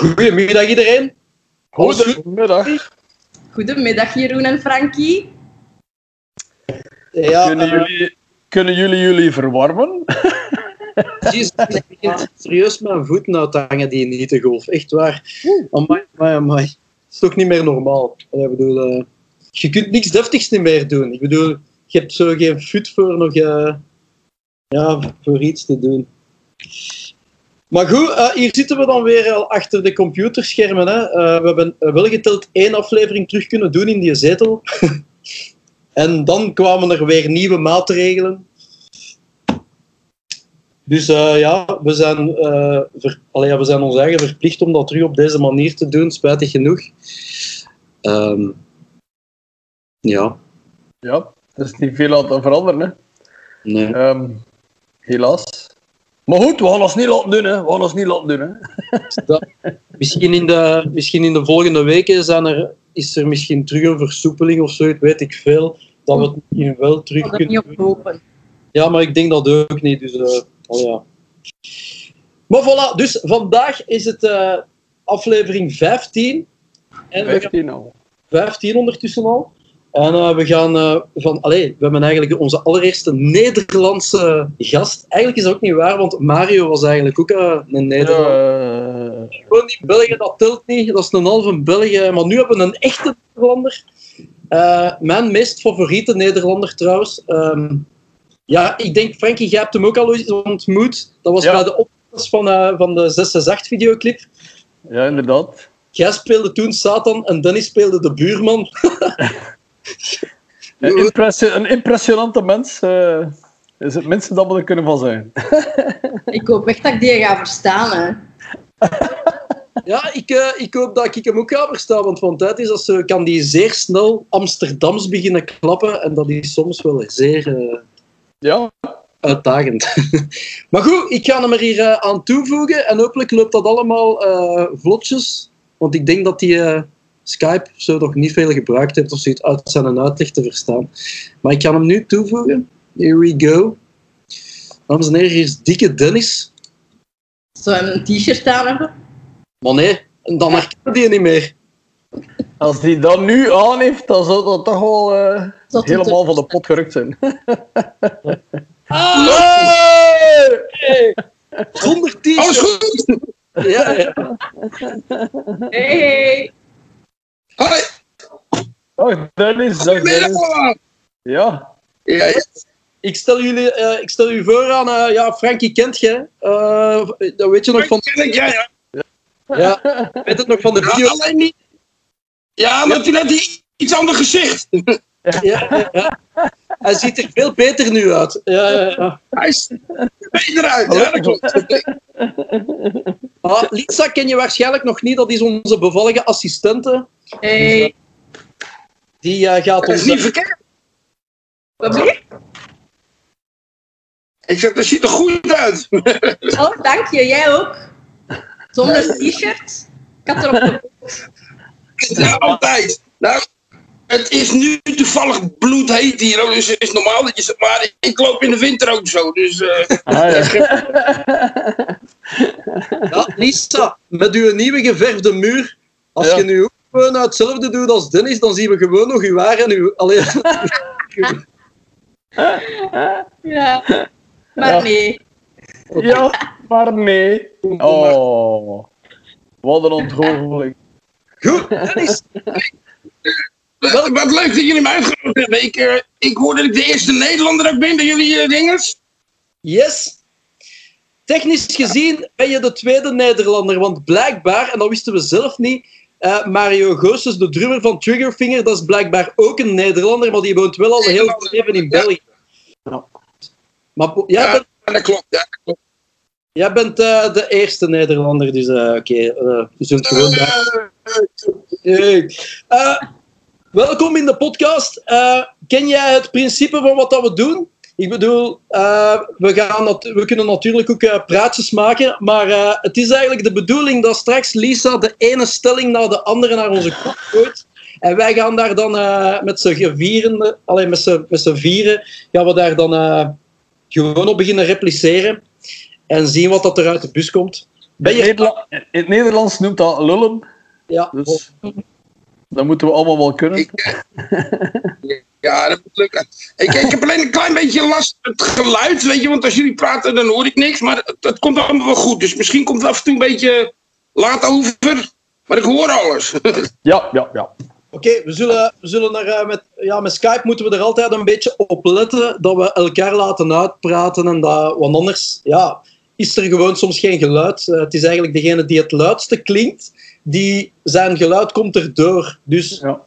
Goedemiddag iedereen. Goedemiddag. Goedemiddag Jeroen en Frankie. Ja, kunnen, eh, jullie, kunnen jullie jullie verwarmen? precies, ik begin serieus mijn voeten uit te hangen die niet te golf. Echt waar. Amai, amai, amai. Het is toch niet meer normaal. Ik bedoel, eh, je kunt niks deftigs niet meer doen. Ik bedoel, je hebt zo geen fut voor nog eh, ja, voor iets te doen. Maar goed, eh, hier zitten we dan weer al achter de computerschermen. Hè. Eh, we hebben eh, wel geteld één aflevering terug kunnen doen in die zetel. en dan kwamen er weer nieuwe maatregelen. Dus ja, we zijn, ver, allee, we zijn ons eigen verplicht om dat terug op deze manier te doen, spijtig genoeg. Ehm, ja, Ja, er is niet veel aan te veranderen. Hè. nee. Ehm, helaas. Maar goed, we gaan ons niet laten doen. Hè. We gaan ons niet laten doen. Hè. Dat- misschien, in de, misschien in de volgende weken zijn er, is er misschien terug een versoepeling of zoiets, weet ik veel. Dat we het misschien wel terug Ik kan er kunnen niet op hopen. Ja, maar ik denk dat ook niet. Dus, eh, oh ja. Maar voilà, dus vandaag is het eh, aflevering 15. En we gaan 15 al. 15 ondertussen al. En eh, we gaan van... Allee, we hebben eigenlijk onze allereerste Nederlandse gast. Eigenlijk is dat ook niet waar, want Mario was eigenlijk ook eh, een Nederlander. Gewoon niet België, dat telt niet. Dat is een halve België. Maar nu hebben we een echte Nederlander. Mijn meest favoriete Nederlander trouwens. Ehm, ja, ik denk, Frankie, jij hebt hem ook al eens ontmoet. Dat was Ja. bij de opnames van, van de 668 videoclip. ja, inderdaad. Jij speelde toen Satan en Dennis speelde de buurman. Een, impressie- een impressionante mens. eh, is het minste dat we er kunnen van zijn. Ik hoop echt dat ik die ga verstaan. Hè. Ja, ik, eh, ik hoop dat ik hem ook ga verstaan, want van tijd is dat zo, kan die zeer snel Amsterdams beginnen klappen en dat is soms wel zeer eh, Ja, uitdagend. maar goed, ik ga hem er hier aan toevoegen en hopelijk loopt dat allemaal eh, vlotjes, want ik denk dat die Skype zo nog niet veel gebruikt heeft of zoiets uit zijn uitleg te verstaan. Maar ik ga hem nu toevoegen. Here we go. Dames en heren, hier is dikke Dennis. Zou hem een t-shirt aan hebben? Maar nee, dan herkennen die niet meer. als die dat nu aan heeft, dan zou dat toch wel eh, Dat helemaal van de pot gerukt zijn. Ah, hey! Zonder Alles t-shirt. goed? Ja, ja. Hey, hey. Hoi, Oh, Dennis, dag goedemiddag Dennis. allemaal. Ja, Ja, ja. Ik stel jullie, eh, ik stel u voor aan, eh, ja, Frankie kent je. eh dat weet je nog van, Ken ik, ja, ja. ja, weet het nog van de Ja, video. alleen niet. Ja, maar toen had hij iets ander gezicht. Ja, ja, ja. Hij ziet er veel beter nu uit. Ja, ja, ja. Hij is beter uit. Ja, dat klopt. Ah, Lisa ken je waarschijnlijk nog niet. Dat is onze bevallige assistente. Hey. Die eh, gaat Dat ons... is niet verkeerd. Wat je? Ik zeg, dat ziet er goed uit. Oh, dank je. Jij ook. Zonder t-shirt. Ik had erop Ja, altijd. Nou, het is nu toevallig bloedheet hier. Dus het is normaal dat je zegt, maar ik loop in de winter ook zo. Dus eh, ah, ja. Ja, Lisa, met uw nieuwe geverfde muur. Als Ja. je nu ook gewoon hetzelfde doet als Dennis, dan zien we gewoon nog uw haar en uw... Allee, Ja. Maar Ja. nee. ja, maar nee. Oh, wat een ontgoocheling. Goed, Dennis. wat, wat leuk dat jullie me uitgenodigd hebben. Ik, eh, ik hoor dat ik de eerste Nederlander ook ben bij jullie eh, dinges. Yes. Technisch gezien ben je de tweede Nederlander, want blijkbaar, en dat wisten we zelf niet, eh, Mario Goossens, de drummer van Triggerfinger, dat is blijkbaar ook een Nederlander, maar die woont wel al heel veel leven in België. Ja. Maar jij Ja, bent, dat klopt. Ja, dat klopt. jij bent eh, de eerste Nederlander, dus eh, oké, eh, we zullen het gewoon. Eh, welkom in de podcast. Eh, ken jij het principe van wat dat we doen? Ik bedoel, eh, we, gaan we kunnen natuurlijk ook eh, praatjes maken, maar het is eigenlijk de bedoeling dat straks Lisa de ene stelling naar de andere naar onze kop gooit. En wij gaan daar dan met z'n vieren, alleen met z'n vieren, gaan we daar dan gewoon op beginnen repliceren en zien wat dat er uit de bus komt. Ben In, je... In het Nederlands noemt dat lullen. Ja, Dus dat moeten we allemaal wel kunnen. Ik, ja, dat moet lukken. Ik, ik heb alleen een klein beetje last met het geluid, weet je, want als jullie praten dan hoor ik niks, maar het, het komt allemaal wel goed. Dus misschien komt het af en toe een beetje laat over, maar ik hoor alles. Ja, ja, ja. Oké, we zullen, we zullen er eh, met, ja, met Skype moeten we er altijd een beetje op letten dat we elkaar laten uitpraten en dat, want anders ja, is er gewoon soms geen geluid. Eh, het is eigenlijk degene die het luidste klinkt, die zijn geluid komt erdoor. Dus ja.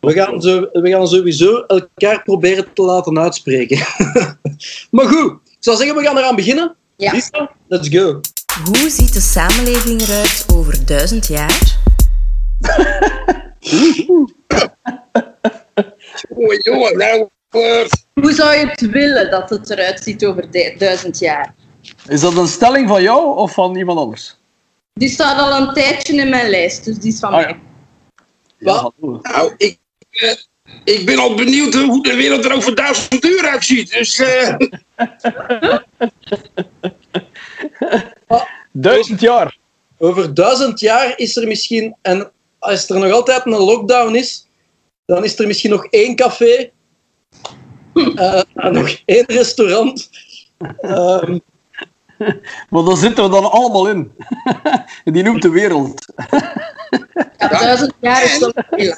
we gaan, zo, we gaan sowieso elkaar proberen te laten uitspreken. maar goed, ik zou zeggen, we gaan eraan beginnen. Ja. Lisa, let's go. Hoe ziet de samenleving eruit over duizend jaar? Jongen, jongen, nou, Hoe zou je het willen dat het eruit ziet over duizend jaar? Is dat een stelling van jou of van iemand anders? Die staat al een tijdje in mijn lijst, dus die is van Ah, mij. ja. Wat? hallo. nou ik, eh, ik ben al benieuwd hoe de wereld er over duizend uur uitziet. Dus eh, Duizend jaar. Over duizend jaar is er misschien, en als er nog altijd een lockdown is, dan is er misschien nog één café, eh, en nog één restaurant. Ehm, Maar daar zitten we dan allemaal in. Die noemt de wereld. Ja, duizend jaar is heel lang.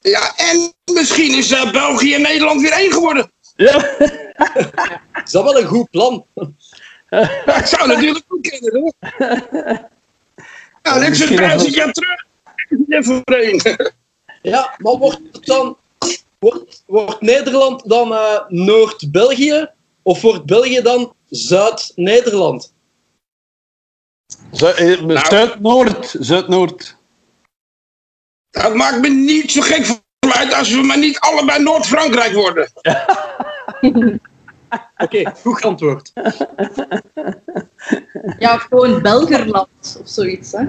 ja, en misschien is eh, België en Nederland weer één geworden. Ja. is dat wel een goed plan? Ja, ik zou natuurlijk ook kennen, hoor. Nou, dit is duizend jaar terug. Even voor één. Ja, maar wordt het dan wordt, wordt Nederland dan eh, Noord-België of wordt België dan Zuid-Nederland? Zu- eh, Nou. Zuid-Noord. Zuid-Noord. Dat maakt me niet zo gek van uit als we maar niet allebei Noord-Frankrijk worden. Oké, goed antwoord. Ja, of gewoon Belgerland of zoiets. Hè?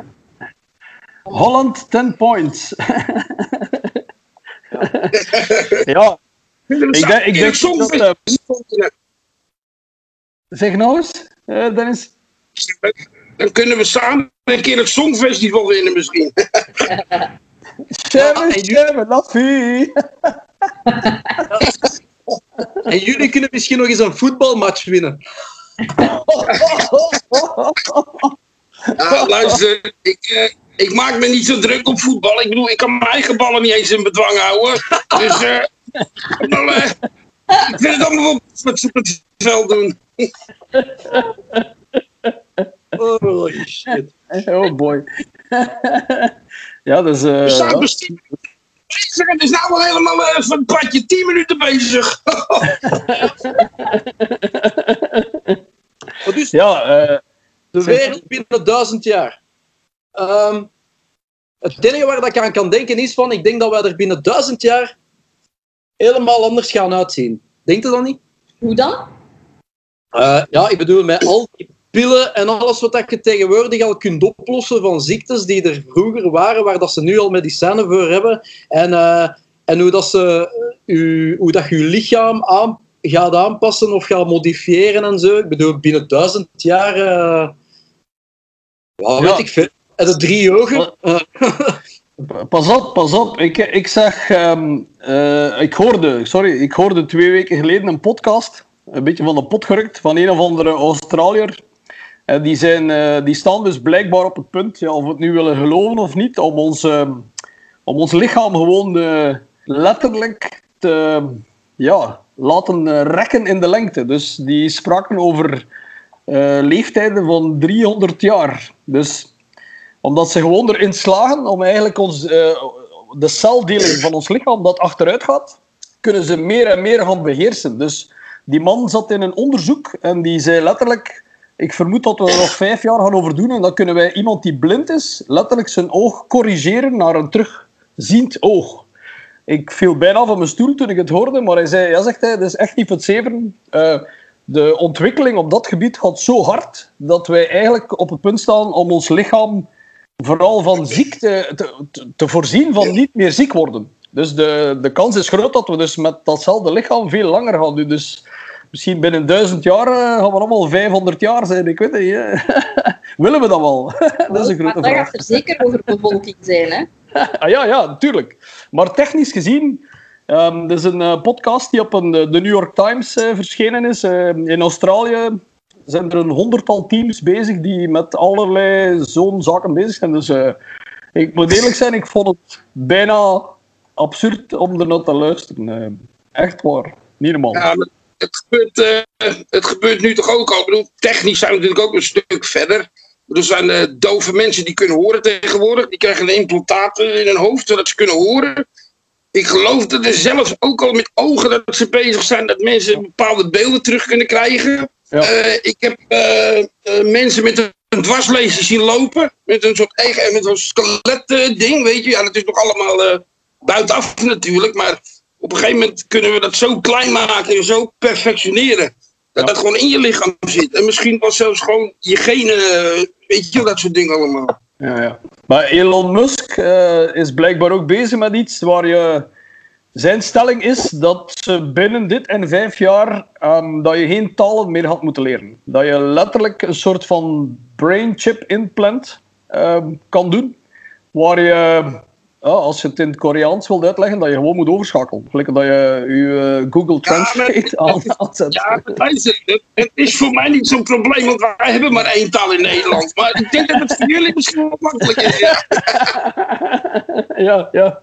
Holland 10 points. ja, Ik denk- ik denk dat, eh, zeg nou eens, eh, Dennis. Dan kunnen we samen een keer het Songfestival winnen misschien. En jullie kunnen misschien nog eens een voetbalmatch winnen. Ja, luister, ik, eh, ik maak me niet zo druk op voetbal. Ik bedoel, ik kan mijn eigen ballen niet eens in bedwang houden. Dus eh, eh, ik vind het allemaal wel wat ze op het veld doen. Holy shit. Oh boy. ja, dus... eh, ja. bestuur. Het is nou wel helemaal eh, van het padje 10 minuten bezig. Maar dus ja, eh, de wereld binnen duizend jaar. Ehm, het enige waar dat ik aan kan denken is van, ik denk dat wij er binnen duizend jaar helemaal anders gaan uitzien. Denkt u dat niet? Hoe dan? Eh, ja, ik bedoel, met al die pillen en alles wat dat je tegenwoordig al kunt oplossen van ziektes die er vroeger waren, waar dat ze nu al medicijnen voor hebben. En, eh, en hoe, dat ze, eh, u, hoe dat je je lichaam aan, gaat aanpassen of gaat modifiëren en zo. Ik bedoel, binnen duizend jaar... eh wat Ja. weet ik veel. En de drie ogen. Eh, Pas op, pas op. Ik, ik zeg, ehm, eh, ik hoorde, sorry, ik hoorde twee weken geleden een podcast, een beetje van de pot gerukt, van een of andere Australiër. En die, zijn, eh, die staan dus blijkbaar op het punt, ja, of we het nu willen geloven of niet, om ons, ehm, om ons lichaam gewoon eh, letterlijk te ja, laten eh, rekken in de lengte. Dus die spraken over eh, leeftijden van 300 jaar. Dus omdat ze gewoon erin slagen om eigenlijk ons, eh, de celdeling van ons lichaam dat achteruit gaat, kunnen ze meer en meer gaan beheersen. Dus die man zat in een onderzoek en die zei letterlijk, ik vermoed dat we er nog vijf jaar gaan over doen en dan kunnen wij iemand die blind is, letterlijk zijn oog corrigeren naar een terugziend oog. Ik viel bijna van mijn stoel toen ik het hoorde, maar hij zei, ja, zegt hij, dat is echt niet het zeven. Eh, de ontwikkeling op dat gebied gaat zo hard dat wij eigenlijk op het punt staan om ons lichaam vooral van ziekte te, te, te voorzien van niet meer ziek worden. Dus de, de kans is groot dat we dus met datzelfde lichaam veel langer gaan doen. Dus misschien binnen duizend jaar eh, gaan we allemaal 500 jaar zijn. Ik weet het niet. willen we dat wel? dat is een maar grote dat vraag. gaat er zeker over bevolking zijn, hè? Ah, ja, ja, natuurlijk. Maar technisch gezien, ehm er is een eh, podcast die op een, eh, de New York Times verschenen is. In Australië zijn er een honderdtal teams bezig die met allerlei zo'n zaken bezig zijn. Dus eh, ik moet eerlijk zijn, ik vond het bijna absurd om er naar te luisteren. Eh, echt waar. Niet. Ja, het, gebeurt, eh, het gebeurt nu toch ook al. Ik bedoel, technisch zijn we natuurlijk ook een stuk verder. Er zijn dove mensen die kunnen horen tegenwoordig. Die krijgen een implantaat in hun hoofd zodat ze kunnen horen. Ik geloof dat er zelfs ook al met ogen dat ze bezig zijn dat mensen bepaalde beelden terug kunnen krijgen. Ja. Eh, ik heb eh, eh, mensen met een, dwarslezer zien lopen. Met een soort eigen, met zo'n skelet eh, ding, weet je. Ja, dat is nog allemaal buitenaf natuurlijk. Maar op een gegeven moment kunnen we dat zo klein maken en zo perfectioneren. Dat Ja. dat gewoon in je lichaam zit. En misschien wel zelfs gewoon je genen, weet je dat soort dingen allemaal. Ja, ja. Maar Elon Musk is blijkbaar ook bezig met iets waar je... Zijn stelling is dat ze binnen dit en vijf jaar ehm, dat je geen talen meer had moeten leren. Dat je letterlijk een soort van brain chip implant ehm, kan doen. Waar je, ja, als je het in het Koreaans wilt uitleggen, dat je gewoon moet overschakelen. Gelijk dat je je eh, Google Translate. Ja, maar luister, het, het is voor mij niet zo'n probleem, want wij hebben maar één taal in Nederland. Maar ik denk dat het voor jullie misschien wel makkelijk is. Ja. ja, ja.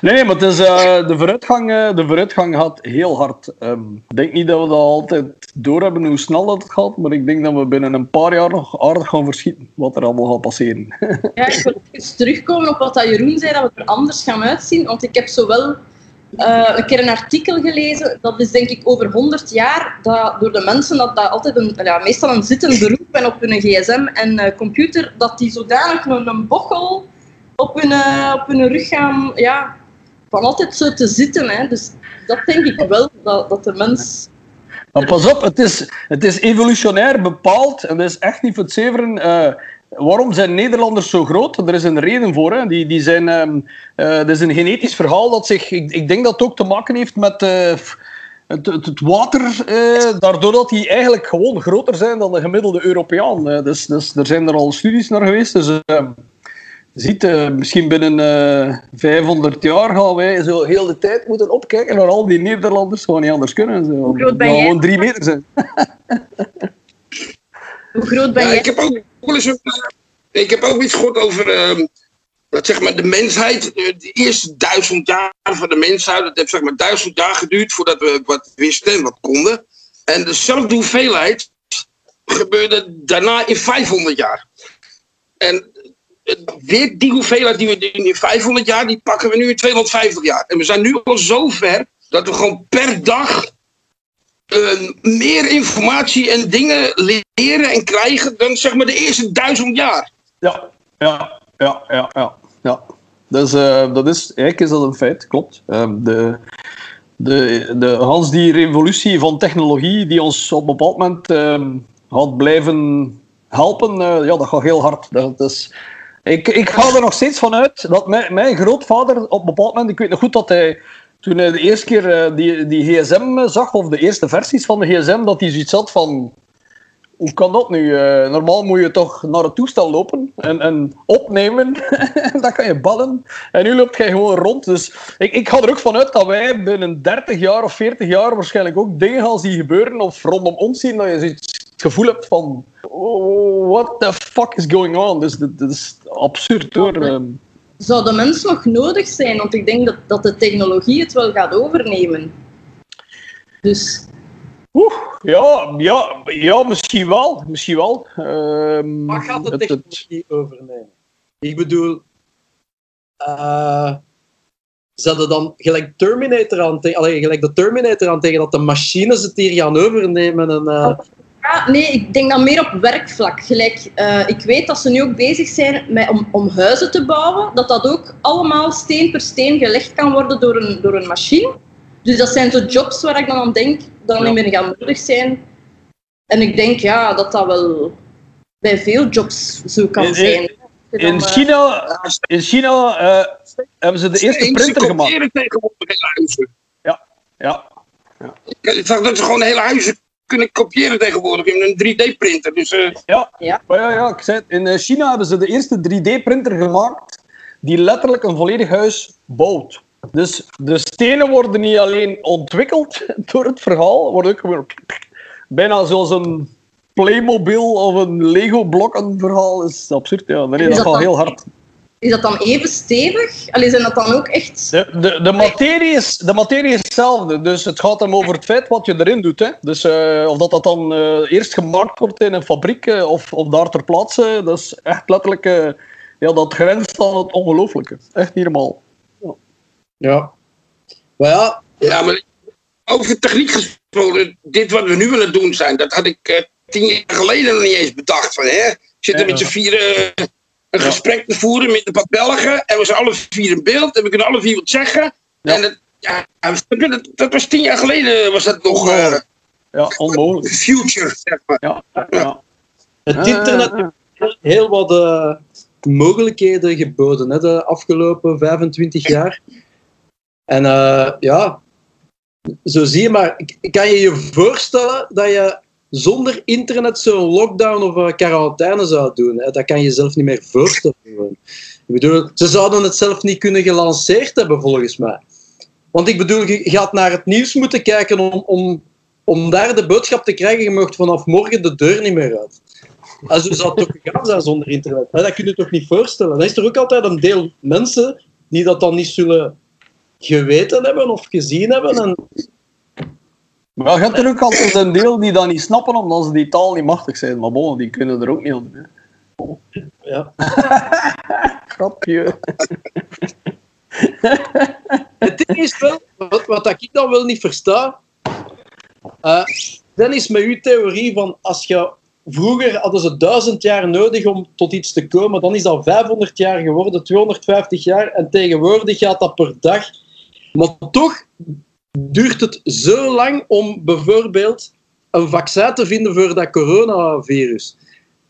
Nee, maar het eh, de, vooruitgang, eh, de vooruitgang gaat heel hard. Ehm, ik denk niet dat we dat altijd doorhebben hoe snel dat gaat, maar ik denk dat we binnen een paar jaar nog aardig gaan verschieten wat er allemaal gaat passeren. Ja, ik wil eens terugkomen op wat dat Jeroen zei, dat we er anders gaan uitzien. Want ik heb zowel eh, een keer een artikel gelezen, dat is denk ik over 100 jaar, dat door de mensen dat dat altijd een, ja, meestal een zittend beroep en op hun gsm en computer, dat die zodanig een, een bochel op hun, eh, op hun rug gaan, ja, van altijd zo te zitten. Hè. Dus dat denk ik wel, dat, dat de mens... Maar pas op, het is, het is evolutionair bepaald en dat is echt niet voor het zeveren. eh, waarom zijn Nederlanders zo groot? Er is een reden voor. Hè. Die, die zijn, ehm dat is een genetisch verhaal dat zich... Ik, ik denk dat het ook te maken heeft met... het, het, water, eh, daardoor dat die eigenlijk gewoon groter zijn dan de gemiddelde Europeaan. Dus, dus er zijn er al studies naar geweest. Dus eh, je ziet, eh, misschien binnen eh 500 jaar gaan wij zo heel de tijd moeten opkijken naar al die Nederlanders. Gewoon niet anders kunnen. Zo. Hoe groot ben jij? gewoon drie meter zijn. Hoe groot ben Ja, jij? ik heb ook ik heb ook iets gehoord over ehm, dat zeg maar de mensheid. eh, De eerste duizend jaar van de mensheid, dat heeft zeg maar duizend jaar geduurd voordat we wat wisten en wat konden. En dezelfde hoeveelheid gebeurde daarna in 500 jaar. En weer die hoeveelheid die we in 500 jaar, die pakken we nu in 250 jaar. En we zijn nu al zo ver dat we gewoon per dag eh, meer informatie en dingen leren en krijgen dan zeg maar de eerste duizend jaar. Ja, ja, ja, ja, ja. ja. Dus eh, dat is, eigenlijk is dat een feit, klopt. Ehm, de, de, de, Hans, die revolutie van technologie die ons op een bepaald moment ehm, gaat blijven helpen, eh, ja, dat gaat heel hard. Dat is, ik, ik ga er nog steeds van uit dat mijn, mijn grootvader op een bepaald moment, ik weet nog goed dat hij toen hij de eerste keer eh, die, die gsm zag, of de eerste versies van de gsm, dat hij zoiets had van hoe kan dat nu? Eh, normaal moet je toch naar het toestel lopen en, en opnemen. dan kan je ballen. En nu loopt jij gewoon rond. Dus ik, ik ga er ook vanuit dat wij binnen 30 jaar of 40 jaar waarschijnlijk ook dingen gaan zien gebeuren of rondom ons zien dat je zoiets gevoel hebt van oh, what the fuck is going on? Dus dat, is absurd hoor. Ehm, Zou de mens nog nodig zijn? Want ik denk dat, dat de technologie het wel gaat overnemen. Dus Oeh, ja, ja, ja, misschien wel. Misschien wel. Ehm, Wat gaat de het- het- technologie overnemen? Ik bedoel, eh ze hadden dan gelijk Terminator aan tegen, gelijk de Terminator aan tegen dat de machines het hier gaan overnemen. En, eh, ja, nee, ik denk dan meer op werkvlak. Gelijk, eh, ik weet dat ze nu ook bezig zijn met, om, om huizen te bouwen, dat dat ook allemaal steen per steen gelegd kan worden door een, door een machine. Dus dat zijn zo jobs waar ik dan aan denk dat Ja. niet meer gaan nodig zijn. En ik denk ja, dat dat wel bij veel jobs zo kan In- zijn. in Dan, China, in China eh, hebben ze de eerste printer gemaakt. Ja, Ik zag dat ze gewoon hele huizen kunnen kopiëren tegenwoordig in een 3D-printer. Dus eh, Ja, Ja. Maar ja, ja ik zei het, in eh, China hebben ze de eerste 3D-printer gemaakt die letterlijk een volledig huis bouwt. Dus de stenen worden niet alleen ontwikkeld door het verhaal, worden ook gewoon bijna zoals een Playmobil of een Lego-blokken verhaal. Dat is absurd, ja. Nee, dat dan- heel hard. Is dat dan even stevig? Allee, zijn dat dan ook echt... De, de, de, materie is, de materie is hetzelfde, dus het gaat hem over het feit wat je erin doet. Hè. Dus eh, of dat, dat dan eh, eerst gemaakt wordt in een fabriek eh, of, of daar ter plaatse, dat is echt letterlijk, ja, dat grenst aan het ongelooflijke. Echt niet normaal. Ja. Maar ja, ja, maar over techniek gesproken, dit wat we nu het doen zijn, dat had ik eh, tien jaar geleden nog niet eens bedacht. Van, hè? Zitten Ja. met z'n vieren eh, een gesprek te voeren met een paar Belgen en we zijn alle vier in beeld en we kunnen alle vier wat zeggen. Ja. En dat, ja, dat, dat was tien jaar geleden, was dat nog eh, Ja, onmogelijk. future, zeg maar. Ja, ja. het Ah, internet heeft heel wat eh, mogelijkheden geboden hè, de afgelopen 25 jaar. En eh, ja, zo zie je maar. Kan je je voorstellen dat je zonder internet zo'n lockdown of een quarantaine zou doen? Hè? Dat kan je zelf niet meer voorstellen. Ik bedoel, ze zouden het zelf niet kunnen gelanceerd hebben, volgens mij. Want ik bedoel, je gaat naar het nieuws moeten kijken om, om, om daar de boodschap te krijgen. Je mag vanaf morgen de deur niet meer uit. En zo zou toch gegaan zijn zonder internet. Hè? Dat kun je toch niet voorstellen. Dan is er ook altijd een deel mensen die dat dan niet zullen geweten hebben of gezien hebben. En, Maar je hebt er ook altijd een deel die dat niet snappen omdat ze die taal niet machtig zijn. Maar bon, die kunnen er ook niet hè. ja. Grapje. Het ding is wel, wat, wat ik dan wel niet versta, eh, dan is met uw theorie van als je vroeger hadden ze duizend jaar nodig om tot iets te komen, dan is dat 500 jaar geworden, 250 jaar en tegenwoordig gaat dat per dag. Maar toch duurt het zo lang om bijvoorbeeld een vaccin te vinden voor dat coronavirus.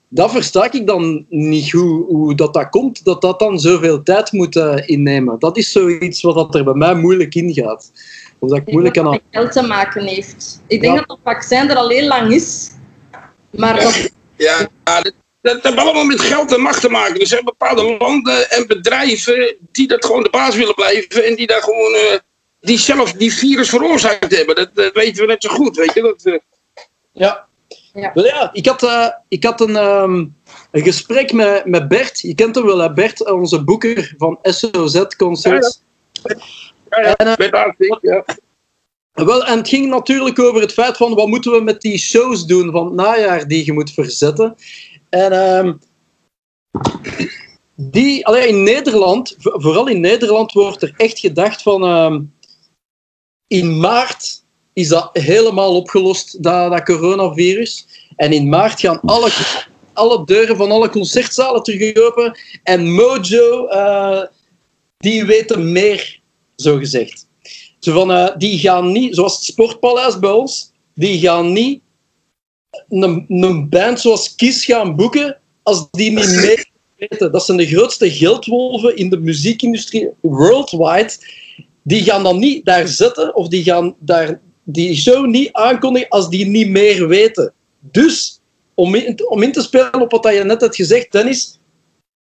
Dat versta ik dan niet hoe, hoe dat, dat komt, dat dat dan zoveel tijd moet eh, innemen. Dat is zoiets wat dat er bij mij moeilijk ingaat. Of dat ik Ik moeilijk denk kan... dat het met geld te maken heeft. Ik denk Ja. dat dat vaccin er al heel lang is. Maar dat, Ja, ja, dat, dat heeft allemaal met geld en macht te maken. Er zijn bepaalde landen en bedrijven die dat gewoon de baas willen blijven en die daar gewoon eh, die zelf die virus veroorzaakt hebben. Dat, dat weten we net zo goed, weet je. Dat, eh, Ja. Ja. Wel ja, ik had, eh, ik had een, ehm, een gesprek met, met Bert. Je kent hem wel, hè? Bert, onze boeker van SOZ Concerts. ja, ja, En, eh, ja. Wel, en het ging natuurlijk over het feit van wat moeten we met die shows doen van het najaar die je moet verzetten. En ehm, die, allee, in Nederland, vo- vooral in Nederland, wordt er echt gedacht van ehm, in maart is dat helemaal opgelost, dat, dat coronavirus. En in maart gaan alle, alle deuren van alle concertzalen terug open. En Mojo, eh, die weten meer, zo gezegd. Zo van, eh, die gaan niet, zoals het Sportpaleis bij ons, die gaan niet een, een band zoals Kiss gaan boeken als die niet mee weten. Dat zijn de grootste geldwolven in de muziekindustrie worldwide. Die gaan dan niet daar zitten of die gaan daar die show niet aankondigen als die niet meer weten. Dus, om in, om in te spelen op wat je net hebt gezegd, Dennis,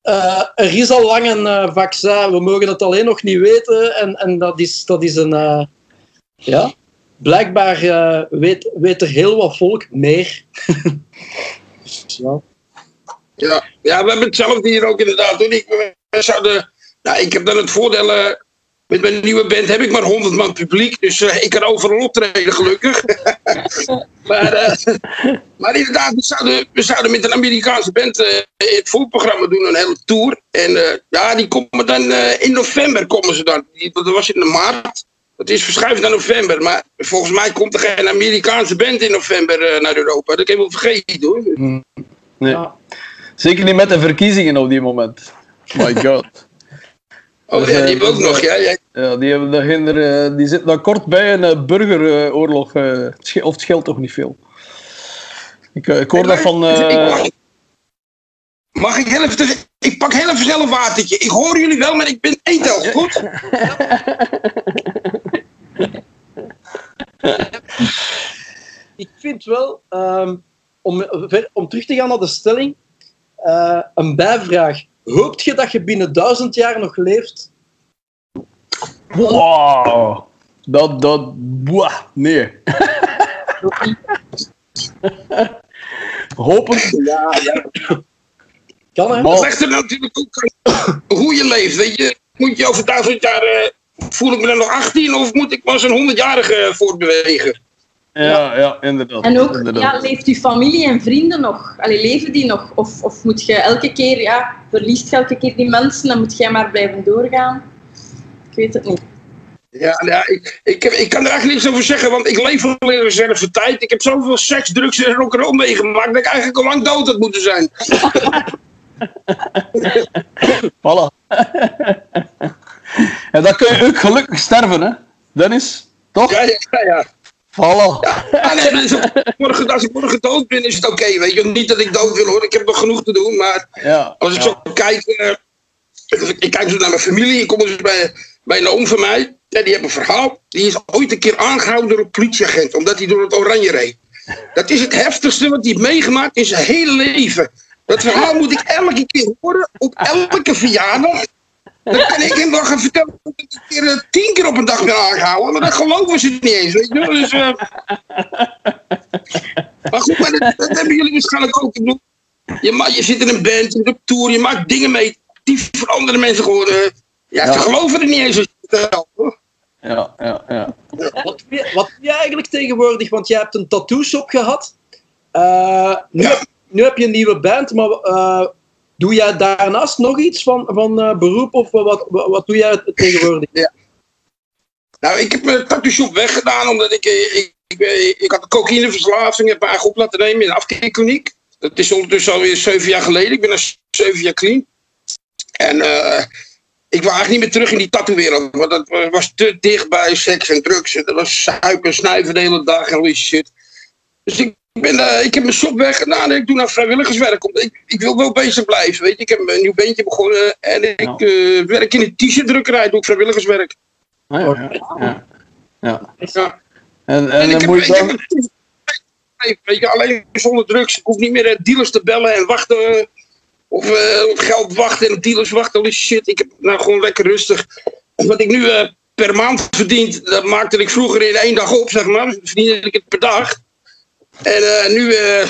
eh, er is al lang een eh, vaccin, we mogen het alleen nog niet weten. En, en dat, is, dat is een. eh, ja, blijkbaar weet, weet er heel wat volk meer. Ja. Ja, we hebben hetzelfde hier ook inderdaad. Ik, we zouden, nou, ik heb dan het voordeel, met mijn nieuwe band heb ik maar 100 man publiek, dus eh, ik kan overal optreden gelukkig. maar, eh, maar inderdaad, we zouden, we zouden met een Amerikaanse band eh, het voorprogramma doen, een hele tour. En eh, ja, die komen dan eh, in november komen ze dan. Die, dat was in de maart. Het is verschuift naar november, maar volgens mij komt er geen Amerikaanse band in november eh, naar Europa. Dat heb ik wel vergeten hoor. Nee. Ja. Zeker niet met de verkiezingen op die moment. My god. Oh ja, die hebben ook nog, ja. ja. Ja, die, hebben daar geen, eh, die zitten daar kort bij een eh, burgeroorlog. eh, of het scheelt toch niet veel. Ik, eh, ik hoor dat van... Eh, mag, ik heel even... Ik pak heel even een watertje. Ik hoor jullie wel, maar ik ben etel, goed? Ik vind wel, ehm, om, om terug te gaan naar de stelling, eh, een bijvraag. Hoopt je dat je binnen duizend jaar nog leeft? Wow. Dat, dat, boah, nee. Hopen. Ja, ja. Kan hè? Maar- Dat legt er natuurlijk ook hoe je leeft. Weet je, moet je over duizend jaar. eh, voel ik me dan nog 18 of moet ik pas een 100-jarige voortbewegen? Ja, ja, inderdaad. En ook, inderdaad. ja, leeft uw familie en vrienden nog? Allee, leven die nog? Of, of moet je elke keer, ja, verliest je elke keer die mensen en moet jij maar blijven doorgaan? Ik weet het niet. Ja, ja ik, ik, heb, ik kan er eigenlijk niks over zeggen, want ik leef al in reserve tijd. Ik heb zoveel seks, drugs en rock'n'roll meegemaakt dat ik eigenlijk al lang dood had moeten zijn. Voilà. en dan kun je ook gelukkig sterven, hè? Dennis? Toch? Ja, ja, ja. Ja, nee, ik morgen, als ik morgen dood ben, is het oké. weet je, niet dat ik dood wil hoor, ik heb nog genoeg te doen. Maar Ja. als ik ja. zo kijk, eh, ik, ik kijk zo naar mijn familie. Ik kom dus bij, bij een oom van mij. Ja, die heeft een verhaal. Die is ooit een keer aangehouden door een politieagent, omdat hij door het oranje reed. Dat is het heftigste wat hij heeft meegemaakt in zijn hele leven. Dat verhaal moet ik elke keer horen, op elke verjaardag. Dan kan ik hem wel gaan vertellen dat ik keer, eh, tien keer op een dag ben aangehouden. Maar dat geloven ze niet eens, weet je. Dus, eh, maar goed, maar dat, dat hebben jullie waarschijnlijk ook. Je, je zit in een band, je zit op tour, je maakt dingen mee die voor andere mensen gewoon... eh, ja, Ja. ze geloven er niet eens als je het vertelt, hoor. Ja, ja, ja. Wat doe, je, wat doe je eigenlijk tegenwoordig? Want jij hebt een tattoo shop gehad. Eh, nu, Ja. heb, nu heb je een nieuwe band, maar eh, doe jij daarnaast nog iets van, van eh, beroep? Of wat, wat, doe jij tegenwoordig? Nou, ik heb mijn tattoo shop weggedaan omdat ik, eh, ik, ik, eh, had een cocaïneverslaving, heb eigen op laten nemen in een afkeerkliniek. Dat is ondertussen alweer zeven jaar geleden. Ik ben al zeven jaar clean. En ik wil eigenlijk niet meer terug in die tattoo-wereld, want dat wa- was te dicht bij seks en drugs. Dat was suipen, snuiven de hele dag en die shit. Dus ben, eh, ik heb mijn shop weggedaan en ik doe nou vrijwilligerswerk. Omdat ik, ik wil wel bezig blijven, weet je. Ik heb een nieuw beentje begonnen en ik Ja. eh, werk in een t-shirtdrukkerij, doe ik vrijwilligerswerk. Ah, ja, ja, ja. En, en, En ik dan heb, ik je heb dan... een weet je, alleen zonder drugs. Ik hoef niet meer eh, dealers te bellen en wachten. Of op geld wachten en op dealers wachten. Al die shit. Ik heb nou gewoon lekker rustig. Wat ik nu per maand verdient, dat maakte ik vroeger in één dag op, zeg maar. Verdiende ik het per dag. En eh, nu, eh,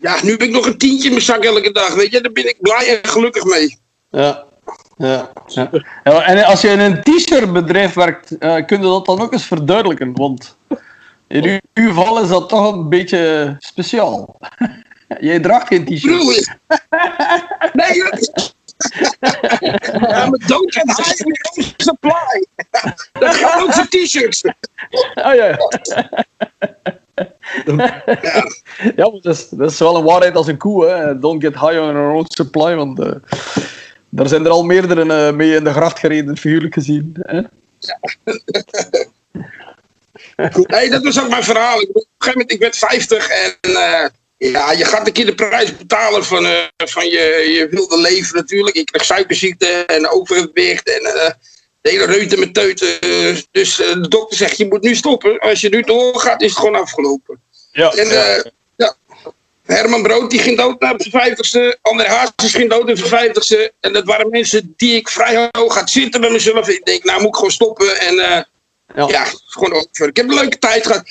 ja, nu heb ik nog een tientje in mijn zak elke dag. Weet je, daar ben ik blij en gelukkig mee. Ja. Ja, ja. En als je in een t-shirtbedrijf werkt, eh kun je dat dan ook eens verduidelijken? Want in uw, uw geval is dat toch een beetje speciaal. Jij draagt geen t-shirt. Nee, dat- ja, maar don't get high on your own supply. Dat gaat ook voor t-shirts. Ah, ja, ja. dat is, dat is wel een waarheid als een koe. Hè. Don't get high on your own supply. Want eh, daar zijn er al meerdere eh, mee in de gracht gereden, figuurlijk gezien. Hè? Nee, dat was ook mijn verhaal. Ik, op een gegeven moment, ik werd 50 en eh, ja, je gaat een keer de prijs betalen van, van je, je wilde leven natuurlijk. Ik kreeg suikerziekte en overgewicht en de hele reuten met teuten. Eh, Dus eh, de dokter zegt, je moet nu stoppen. Als je nu doorgaat, is het gewoon afgelopen. Ja. En eh, ja, Herman Brood die ging dood op zijn vijftigste. André Hazes ging dood op zijn vijftigste. En dat waren mensen die ik vrij hoog had zitten bij mezelf. Ik denk, nou moet ik gewoon stoppen. En eh, Ja. ja, gewoon over. Ik heb een leuke tijd gehad.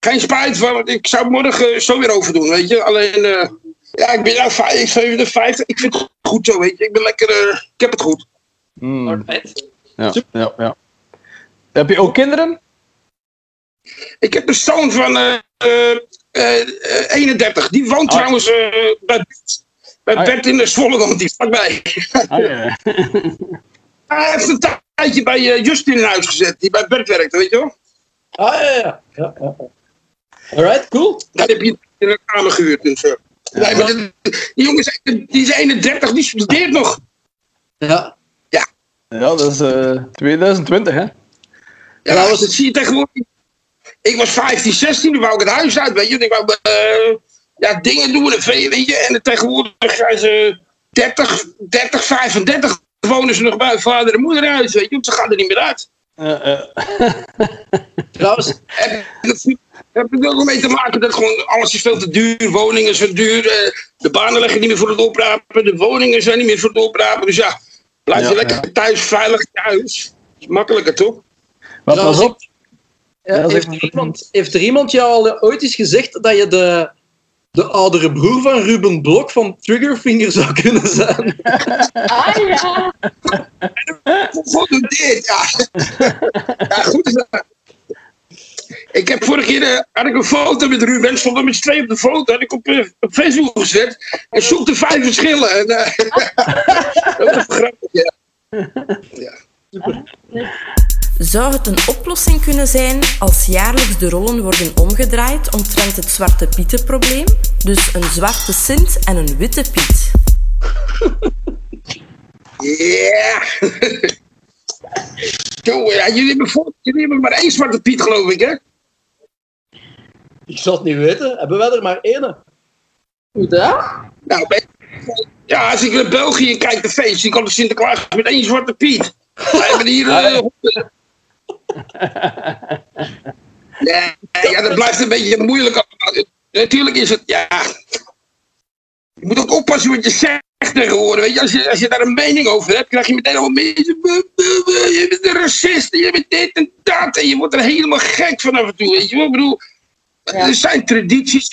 Geen spijt van, want ik zou morgen zo weer overdoen, weet je. Alleen, eh, ja, ik ben nou 5, 57. Ik vind het goed zo, weet je. Ik ben lekker, eh, ik heb het goed. Hmm. Ja, ja, ja. Heb je ook kinderen? Ik heb een zoon van eh, eh, eh, 31. Die woont Ah. trouwens eh, bij, bij Ah, ja. Bert in de Zwolle, die vlakbij. Ah, ja. Hij heeft een tijdje bij eh, Justin in huis gezet, die bij Bert werkte, weet je wel. Ah, ja, ja. ja, ja, ja. Alright, cool. Daar heb je in een kamer gehuurd en zo. Nee, maar die, die jongen is, die is 31, die studeert nog. Ja. Ja, dat is eh 2020, hè? Ja, dat zie je tegenwoordig. Ik was 15, 16, toen wou ik het huis uit, weet je. Ik wou eh, ja, dingen doen weet je. En tegenwoordig zijn ze 30, 30, 35 wonen ze nog bij vader en moeder uit, weet je. Ze gaan er niet meer uit. Eh, eh. Trouwens, En dat, Dat heeft er ook mee te maken dat gewoon alles is veel te duur. Woningen zijn duur. eh, de banen leggen niet meer voor het oprapen. De woningen zijn niet meer voor het oprapen. Dus ja, blijf je lekker thuis, veilig thuis. Is makkelijker toch? Maar pas op. Ja, heeft, er iemand, heeft er iemand jou al ooit eens gezegd dat je de, de oudere broer van Ruben Blok van Triggerfinger zou kunnen zijn? Ah ja. Wat doet dit? Ja. ja, goed. Ik heb vorige keer eh, had ik een foto met Ruben, stond er met twee op de foto, had ik op, eh, op Facebook gezet en zoekte vijf verschillen. En, eh, dat was grappig, ja. Zou het een oplossing kunnen zijn als jaarlijks de rollen worden omgedraaid omtrent het zwarte pietenprobleem? Dus een zwarte Sint en een witte Piet. Ja. Zo, ja, jullie, hebben jullie hebben maar één zwarte Piet, geloof ik, hè? Ik zal het niet weten. Hebben wij er maar één? Hoe dat? Nou, ja, als ik naar België kijk, de feest, zie ik altijd Sinterklaas met één zwarte Piet. Wij hebben hier... eh, honderd. ja, ja, dat blijft een beetje moeilijk. allemaal. Natuurlijk is het, ja... Je moet ook oppassen wat je zegt tegenwoordig. Weet je, als, je, als je daar een mening over hebt, krijg je meteen al mensen... "Buh, buh, buh, Je bent een racist, en je bent dit en dat. En je wordt er helemaal gek van af en toe, weet je wel. Ik bedoel, er zijn tradities...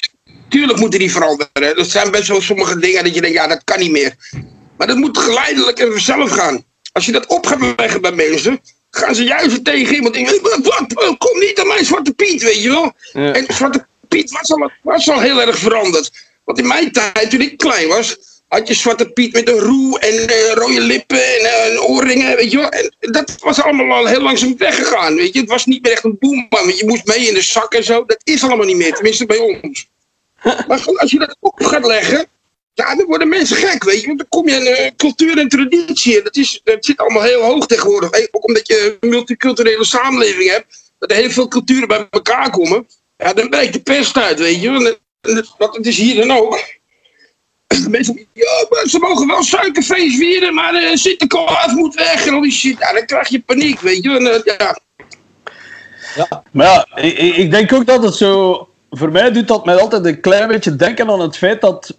Tuurlijk moeten die veranderen. Er zijn best wel sommige dingen dat je denkt, ja, dat kan niet meer. Maar dat moet geleidelijk en vanzelf gaan. Als je dat op gaat leggen bij mensen, gaan ze juist tegen iemand denken, wat, wat, kom niet aan mijn Zwarte Piet, weet je wel. Ja. En Zwarte Piet was al, was al heel erg veranderd. Want in mijn tijd, toen ik klein was, had je Zwarte Piet met een roe en eh, rode lippen en eh, oorringen, weet je wel. En dat was allemaal al heel langzaam weggegaan, weet je. Het was niet meer echt een boeman, want je moest mee in de zak en zo. Dat is allemaal niet meer, tenminste bij ons. Maar als je dat op gaat leggen, ja, dan worden mensen gek, weet je. Want dan kom je in eh, cultuur en traditie. En dat, is, dat zit allemaal heel hoog tegenwoordig. Ook omdat je een multiculturele samenleving hebt. Dat er heel veel culturen bij elkaar komen. Ja, dan breekt de pest uit, weet je. Want, en het- het is hier dan ook. Ja, maar ze mogen wel suikerfeest vieren, maar eh, Sinterklaas moet weg en al die shit. Ja, dan krijg je paniek, weet je. En, eh, ja, Maar ja, ik ik denk ook dat het zo... Voor mij doet dat mij altijd een klein beetje denken aan het feit dat...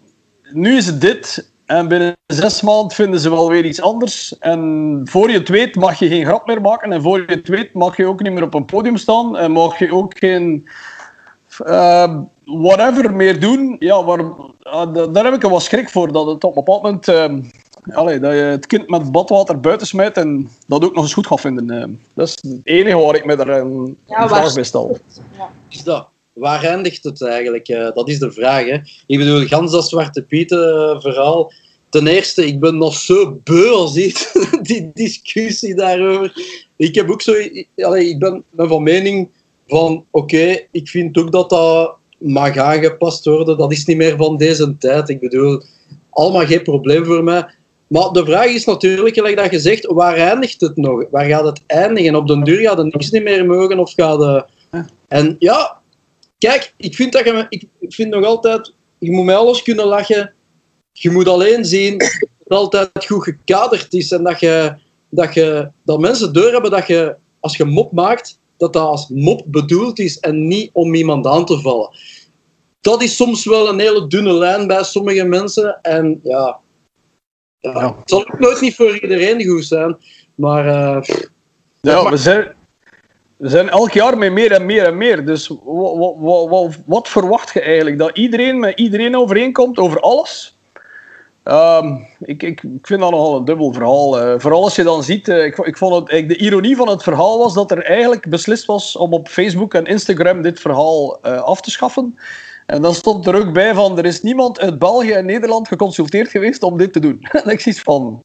Nu is het dit, en binnen zes maanden vinden ze wel weer iets anders. En voor je het weet mag je geen grap meer maken. En voor je het weet mag je ook niet meer op een podium staan. En mag je ook geen... eh, whatever meer doen. Ja, ah, da- daar heb ik wel schrik voor. Dat het op een bepaald moment... eh, allee, dat je het kind met badwater buiten smijt en dat ook nog eens goed gaat vinden. eh. dat is het enige waar ik me daar een Ja, vraag bij stel. Ja. Is dat? Waar eindigt het eigenlijk? Eh, dat is de vraag. Hè? Ik bedoel, gans dat Zwarte Pieten verhaal. Ten eerste, ik ben nog zo beu als iets, die discussie daarover. Ik heb ook zo... Allee, ik ben, ben van mening van... Oké, ik vind ook dat dat mag aangepast worden. Dat is niet meer van deze tijd. Ik bedoel, allemaal geen probleem voor mij. Maar de vraag is natuurlijk, gelijk dat je zegt, waar eindigt het nog? Waar gaat het eindigen? Op den duur gaat er niks niet meer mogen of gaat de... En ja, kijk, ik vind, dat je, ik vind nog altijd, je moet met alles kunnen lachen. Je moet alleen zien dat het altijd goed gekaderd is en dat, je, dat, je, dat mensen doorhebben dat je, als je mop maakt, dat dat als mop bedoeld is en niet om iemand aan te vallen. Dat is soms wel een hele dunne lijn bij sommige mensen. En ja, ja, Ja. het zal ook nooit niet voor iedereen goed zijn. Maar eh, Ja, we zijn, we zijn elk jaar met meer en meer en meer. Dus wat, wat, wat, wat verwacht je eigenlijk? Dat iedereen met iedereen overeenkomt over alles? Ehm, ik, ik, ik vind dat nogal een dubbel verhaal. eh. vooral als je dan ziet, eh, ik, ik vond het, de ironie van het verhaal was dat er eigenlijk beslist was om op Facebook en Instagram dit verhaal eh, af te schaffen. En dan stond er ook bij van, er is niemand uit België en Nederland geconsulteerd geweest om dit te doen. en ik zie van,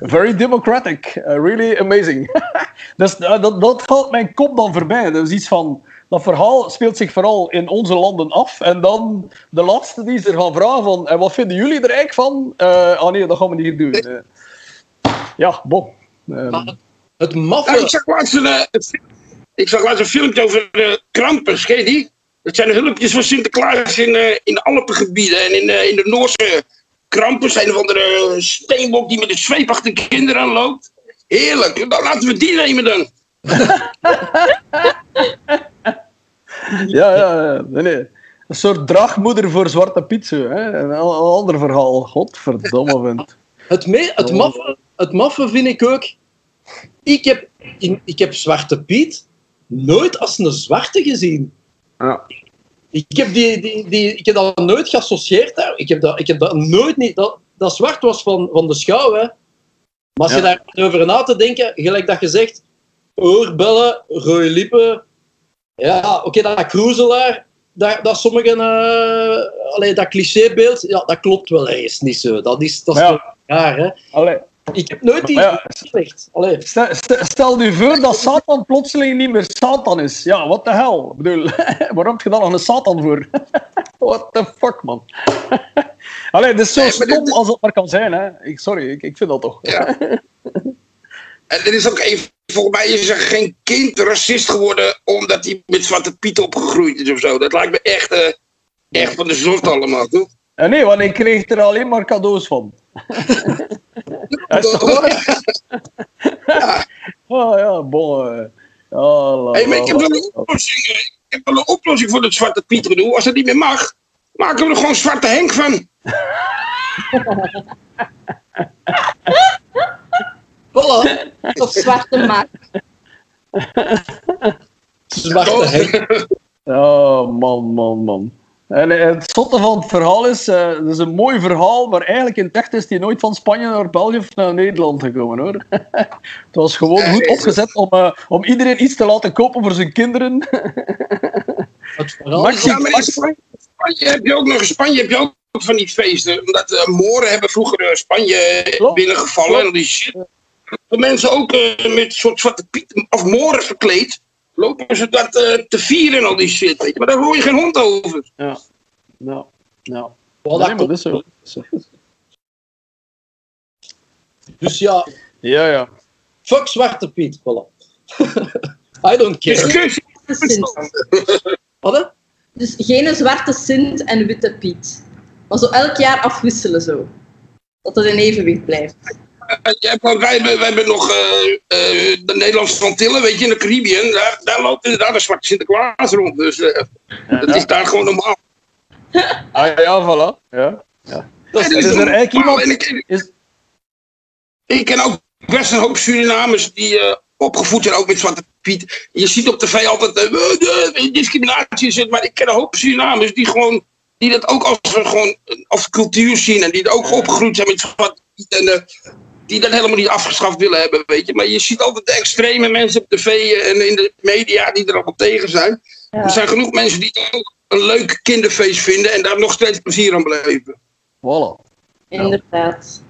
very democratic, really amazing. dat, dat valt mijn kop dan voorbij. Dat is iets van, dat verhaal speelt zich vooral in onze landen af. En dan de laatste die ze er gaan vragen van, en wat vinden jullie er eigenlijk van? Eh ah nee, dat gaan we niet doen. Eh, ja, bon. Ehm, het maffe... Nou, ik zag laatst een, eh, ik zag laatst een filmpje over uh, Krampus, ken je die? Dat zijn de hulpjes van Sinterklaas in, eh, in de Alpengebieden en in, eh, in de Noorse Krampus. Een of andere steenbok die met een zweep achter kinderen aanloopt. Heerlijk, dan laten we die nemen dan. ja, ja. Nee, nee. Een soort draagmoeder voor Zwarte Piet. Zo, hè? Een, ander verhaal. Godverdomme, vent. Het, me, het, Oh. maffe, het maffe vind ik ook. Ik heb, in, ik heb Zwarte Piet nooit als een zwarte gezien. Ja. Ik heb, die, die, die, ik heb dat nooit geassocieerd. Hè. Ik, heb dat, ik heb dat nooit niet. Dat, dat zwart was van, van de schouw. Hè. Maar als je Ja. daarover na te denken, gelijk dat je zegt: oorbellen, rode lippen. Ja, oké, dat cruiselaar. Dat, dat sommige. eh allee, dat clichébeeld, ja, dat klopt wel ergens niet zo. Dat is, dat is ja. toch raar, hè? Allee, Ik heb nooit die Maar ja. stel, stel- stel je voor dat Satan plotseling niet meer Satan is. Ja, what the hell? Ik bedoel, waarom heb je dan nog een Satan voor? what the fuck, man? Allee, het is zo Nee, dit- stom als het maar kan zijn, hè? Ik, sorry, ik, ik vind dat toch. Ja. En er is ook een, volgens mij is er geen kind racist geworden omdat hij met Zwarte Piet opgegroeid is of zo. Dat lijkt me echt, eh, echt van de zot allemaal, toch? En nee, want ik kreeg er alleen maar cadeaus van. Is toch- Oh ja, bon. eh. Ja, Hey, ik heb wel een oplossing. eh. Ik heb wel een oplossing voor het Zwarte Piet gedoe. Als dat niet meer mag, maken we er gewoon Zwarte Henk van. Voilà. Of zwarte maak. Zwarte Henk. Ja, man, man, man. En eh, het zotte van het verhaal is, eh, het is een mooi verhaal, maar eigenlijk in het echt is die nooit van Spanje naar België of naar Nederland gekomen, hoor. het was gewoon goed opgezet om, eh, om iedereen iets te laten kopen voor zijn kinderen. Het verhaal Max- is Ja, maar in Spanje, Spanje heb je ook nog Spanje heb je ook van die feesten. Omdat uh, Moren hebben vroeger eh, Spanje Klopt. binnengevallen en die shit. De mensen ook eh, met soort Zwarte Piet of Moren verkleed. Lopen ze dat eh, te vieren en al die shit. Weet je. Maar daar hoor je geen hond over. Ja. Nou, nou. Nee, klopt. dat is zo. Dat is zo. Dus ja, Ja, ja. fuck Zwarte Piet. Voilà. I don't care. Discussie. Sint. Wat, hè? Dus geen zwarte Sint en witte Piet. Maar zo elk jaar afwisselen zo. Dat het in evenwicht blijft. Eh, ja, wij, hebben, wij hebben nog eh, eh, de Nederlandse Antillen, weet je, in de Caribbean. Daar, daar loopt inderdaad een zwarte Sinterklaas rond. Dus eh, dat is daar gewoon normaal. Ah ja, voilà. Ja. Dat En is, is er eigenlijk iemand- En ik, Is, ik ken ook best een hoop Surinamers die eh, opgevoed zijn, ook met Zwarte Piet. Je ziet op tv altijd eh, discriminatie, is het, maar ik ken een hoop Surinamers die gewoon die dat ook als, gewoon, als cultuur zien en die er ook opgegroeid zijn met Zwarte Piet en die dat helemaal niet afgeschaft willen hebben, weet je. Maar je ziet altijd de extreme mensen op tv en in de media die er allemaal tegen zijn. Ja. Er zijn genoeg mensen die het ook een leuk kinderfeest vinden en daar nog steeds plezier aan beleven. voilà. Inderdaad.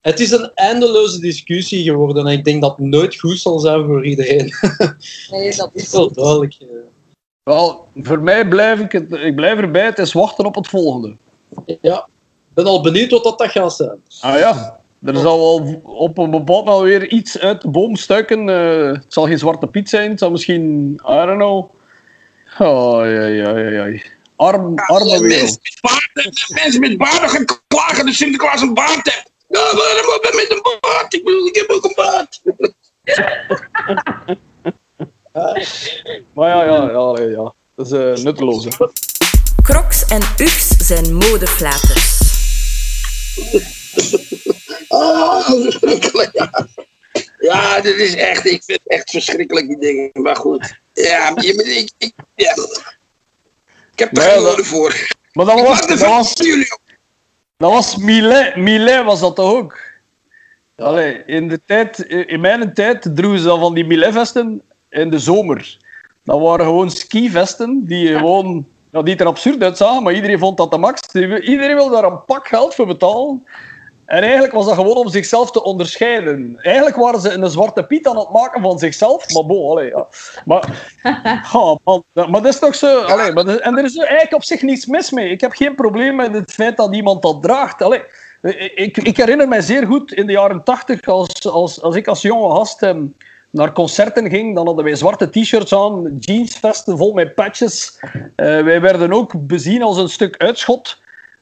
het is een eindeloze discussie geworden en ik denk dat het nooit goed zal zijn voor iedereen. Nee, dat is wel duidelijk. Wel, voor mij blijf ik, het, ik blijf erbij, het is wachten op het volgende. Ja, ik ben al benieuwd wat dat, dat gaat zijn. Ah ja, er zal op een bepaald moment weer iets uit de boom stuiken. eh, het zal geen zwarte piet zijn, het zal misschien, I don't know. Oh, ja, ja, ja, ja. Arm, arme Ja, wereld. mensen, met baarden, mensen met baarden gaan klagen dat Sinterklaas een baard heeft. Ja, waarom ben met een baard? Ik bedoel, ik heb ook een baard. Maar ja, ja, ja, ja, ja. Dat is eh, nutteloos. hè. Crocs en Uggs zijn modeflaters. Oh, verschrikkelijk. Ja. ja, dit is echt, ik vind het echt verschrikkelijk, die dingen. Maar goed. Ja, je, ik, ik, ja. ik heb er geen woorden voor. Maar dat was, dat was, dat was Milet, Milet was dat toch ook? Allee, in, de tijd, in mijn tijd droegen ze dan van die Milet-vesten in de zomer. Dat waren gewoon skivesten die gewoon ja, die er absurd uitzagen, maar iedereen vond dat de max. Iedereen wilde daar een pak geld voor betalen. En eigenlijk was dat gewoon om zichzelf te onderscheiden. Eigenlijk waren ze een zwarte piet aan het maken van zichzelf. Maar bon, allee, ja. Maar, ja, man, maar dat is toch zo... Allee, maar en er is eigenlijk op zich niets mis mee. Ik heb geen probleem met het feit dat iemand dat draagt. Allee, ik, ik herinner mij zeer goed in de jaren tachtig, als, als, als ik als jonge gast ehm, naar concerten ging, dan hadden wij zwarte t-shirts aan, jeansvesten vol met patches. Eh, wij werden ook bezien als een stuk uitschot.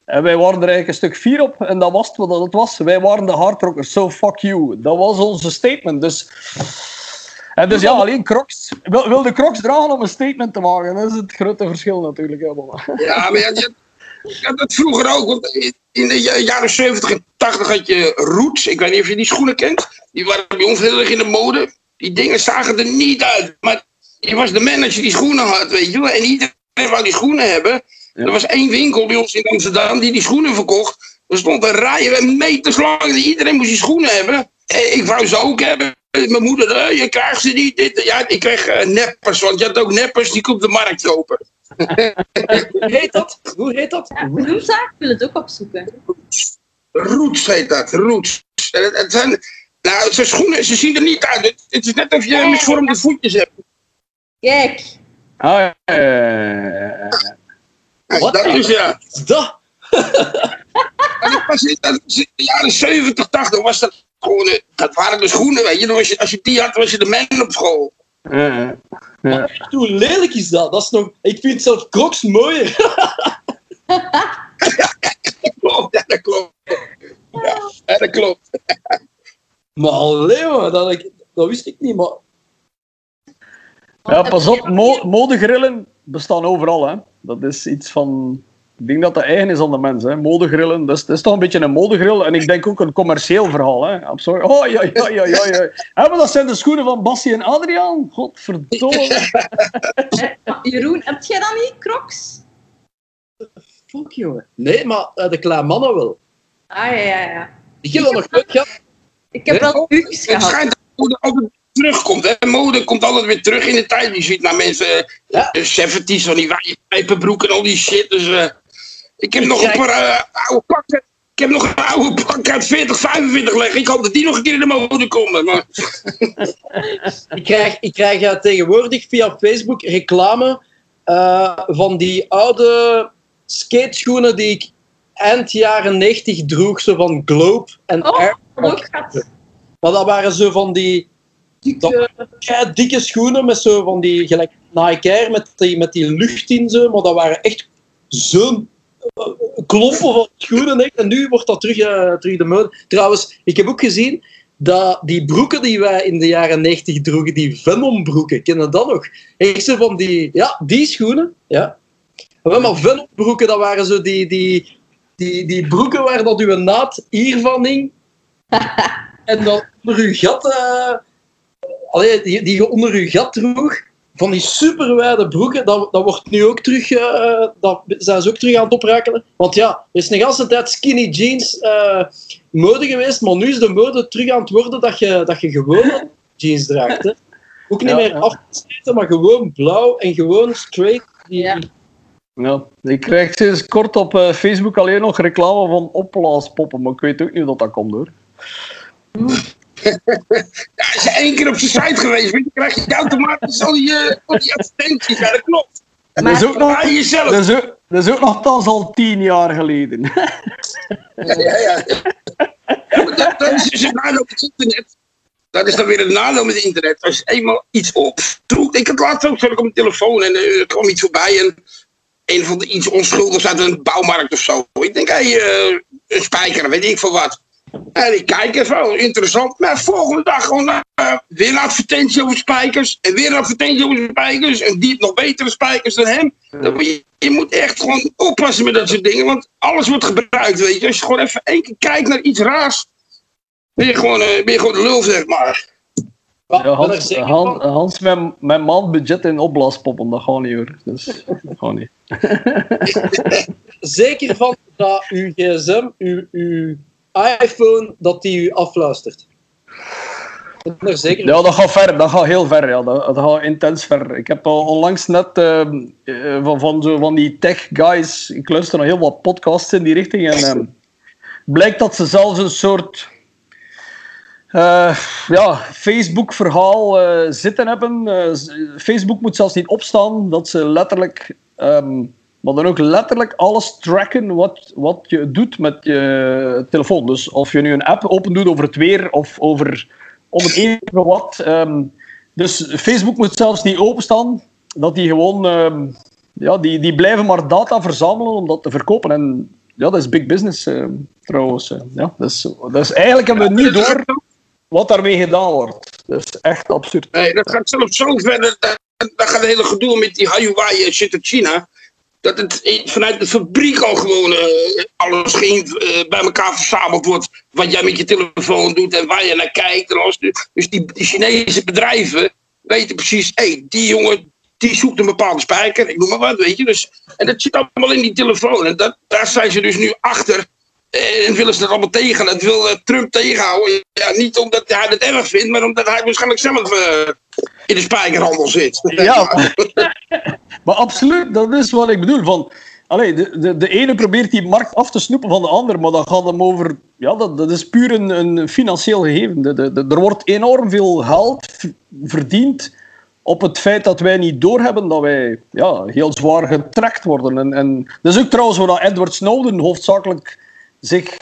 En wij waren er eigenlijk een stuk fier op. En dat was het wat het was. Wij waren de hardrockers. So fuck you. Dat was onze statement. Dus... En dus ja, alleen Crocs. Wil, wil de Crocs dragen om een statement te maken? Dat is het grote verschil natuurlijk. Ja, maar je, had dat vroeger ook. Want in de ja- jaren 70 en 80 had je Roots. Ik weet niet of je die schoenen kent. Die waren bij ons heel erg in de mode. Die dingen zagen er niet uit. Maar je was de man als je die schoenen had, weet je wel. En iedereen wou die schoenen hebben. Er was één winkel bij ons in Amsterdam die die schoenen verkocht. Er stond een rij met meters lang. Iedereen moest die schoenen hebben. En ik wou ze ook hebben. Mijn moeder, eh, je krijgt ze niet. Dit, ja, ik kreeg eh, neppers, want je had ook neppers die op de markt kopen. Hoe heet dat? Hoe heet dat? Ja? Ik wil het ook opzoeken. Roots heet dat, roots. En Het, het zijn, nou, zijn schoenen, ze zien er niet uit. Het, het is net of je misvormde voetjes hebt. Kijk. Ja, ja, ja, ja, ja. Wat? Dat is ja. Dat? Dat was, in- dat was in de jaren 70, 80 was dat gewoon, eh, dat waren de schoenen, weet je. Dan was je. Als je die had, was je de man op school. Ja, ja. Hoe lelijk is dat? dat is nog... Ik vind zelf Crocs mooier. Klopt, ja, dat klopt. Ja, dat klopt. Maar allee, man, dat, dat wist ik niet. Maar Ja, pas op, mo modegrillen bestaan overal. Hè. Dat is iets van. Ik denk dat dat eigen is aan de mens. Hè. Modegrillen, dat is, dat is toch een beetje een modegril. En ik denk ook een commercieel verhaal. Hè. Absoluut. Oh ja, ja, ja, ja. ja. Maar dat zijn de schoenen van Bassie en Adriaan. Godverdomme. Jeroen, heb jij dat niet, Crocs? fuck, jongen. Nee, maar eh, de kleine mannen wel. Ah, ja, ja, ja. Ik heb dat nog nooit gehad. Ik heb wel Uggs Het gehad. schijnt dat mode altijd terugkomt. Hè. Mode komt altijd weer terug in de tijd. Je ziet naar mensen, Ja. de 70's, van die wijde pijpenbroek en al die shit. Dus eh, ik heb Ik nog een paar eh, oude pakken. Ik heb nog een oude pak uit 40, 45 liggen. Ik hoop dat die nog een keer in de mode komen. Maar Ik krijg, ik krijg eh, tegenwoordig via Facebook reclame eh, van die oude skateschoenen die ik eind jaren 90 droeg. Zo van Globe en Oh, Air. Maar dat waren zo van die Dikke- kei dikke schoenen met zo van die, gelijk Nike Air met die, met die lucht in zo. Maar dat waren echt zo'n eh, klompen van schoenen. Echt. En nu wordt dat terug, eh, terug de mode. Trouwens, ik heb ook gezien dat die broeken die wij in de jaren 90 droegen, die Venombroeken, kennen dat nog? Echt zo van die, ja, die schoenen, ja. Maar Venombroeken, dat waren zo die, die, die, die broeken waar dat uw naad hiervan hing. en dan onder uw gat, eh, allee, die, die je onder uw gat droeg, van die superwijde broeken, dat, dat wordt nu ook terug, eh, dat zijn ze ook terug aan het oprakelen. Want ja, er is een hele tijd skinny jeans eh, mode geweest, maar nu is de mode terug aan het worden dat je, dat je gewoon jeans draagt. Hè. Ook niet Ja, meer ja. afgesneden, maar gewoon blauw en gewoon straight. Die, Ja. Ja, ik krijg sinds kort op eh, Facebook alleen nog reclame van opblaaspoppen. Maar ik weet ook niet hoe dat, dat komt hoor. Ja, is je één keer op zijn site geweest bent, dan krijg je automatisch al die, al die advertenties. Ja, dat klopt. En dat is ook nog, jezelf. dat is ook, dat is ook nog pas al tien jaar geleden. Ja, ja, ja. Ja, maar dat, dat is dus het nadeel met het internet. Dat is dan weer het nadeel met het internet. Als je eenmaal iets optroekt. Ik had laatst ook zat ik op mijn telefoon en eh, er kwam iets voorbij. En een van de iets onschuldigs uit een bouwmarkt of zo. Ik denk, hé, hey, eh, een spijker, weet ik veel wat. En ik kijk even, oh, interessant. Maar volgende dag gewoon eh, weer een advertentie over spijkers. En weer een advertentie over spijkers. En die heeft nog betere spijkers dan hem. Dan moet je, je moet echt gewoon oppassen met dat soort dingen. Want alles wordt gebruikt, weet je. Als je gewoon even één keer kijkt naar iets raars. Ben je gewoon, eh, ben je gewoon lul, zeg maar. Ja, Hans, mijn, mijn maandbudget in opblaaspoppen, dat gaat niet hoor. Dus, gewoon niet. zeker van dat uw gsm, uw, uw iPhone, dat die u afluistert. Er zeker Ja, dat gaat ver. Dat gaat heel ver. Ja. Dat, dat gaat intens ver. Ik heb al onlangs net ehm, eh, van, van, zo, van die tech guys. Ik luister naar heel wat podcasts in die richting. En ehm, blijkt dat ze zelfs een soort eh, ja, Facebook-verhaal eh, zitten hebben. Facebook moet zelfs niet opstaan. Dat ze letterlijk. ehm, maar dan ook letterlijk alles tracken wat, wat je doet met je telefoon. Dus of je nu een app open doet over het weer of over om het even wat. ehm, dus Facebook moet zelfs niet openstaan. Dat die gewoon, ehm, ja, die, die blijven maar data verzamelen om dat te verkopen. En ja, dat is big business ehm, trouwens. eh. ja, dus, dus eigenlijk hebben we niet door wat daarmee gedaan wordt. Dat is echt absurd. Nee, dat gaat zelfs zo verder. Dat, dat gaat het hele gedoe met die Huawei shit uit China. Dat het in- vanuit de fabriek al gewoon eh, alles geen, eh, bij elkaar verzameld wordt. Wat jij met je telefoon doet en waar je naar kijkt. En alles. Dus die, die Chinese bedrijven weten precies, hé, hey, die jongen die zoekt een bepaalde spijker. Ik noem maar wat, weet je. Dus, en dat zit allemaal in die telefoon. En dat, daar zijn ze dus nu achter. En willen ze dat allemaal tegen. Dat wil eh, Trump tegenhouden. Ja, niet omdat hij het erg vindt, maar omdat hij waarschijnlijk zelf eh, in de spijkerhandel zit. Ja. Maar absoluut, dat is wat ik bedoel. Van, allee, de, de, de ene probeert die markt af te snoepen van de ander, maar dat gaat hem over... Ja, dat, dat is puur een, een financieel gegeven. De, de, de- er wordt enorm veel geld verdiend op het feit dat wij niet doorhebben dat wij ja, heel zwaar getrekt worden. En, en dat is ook trouwens waar Edward Snowden hoofdzakelijk zich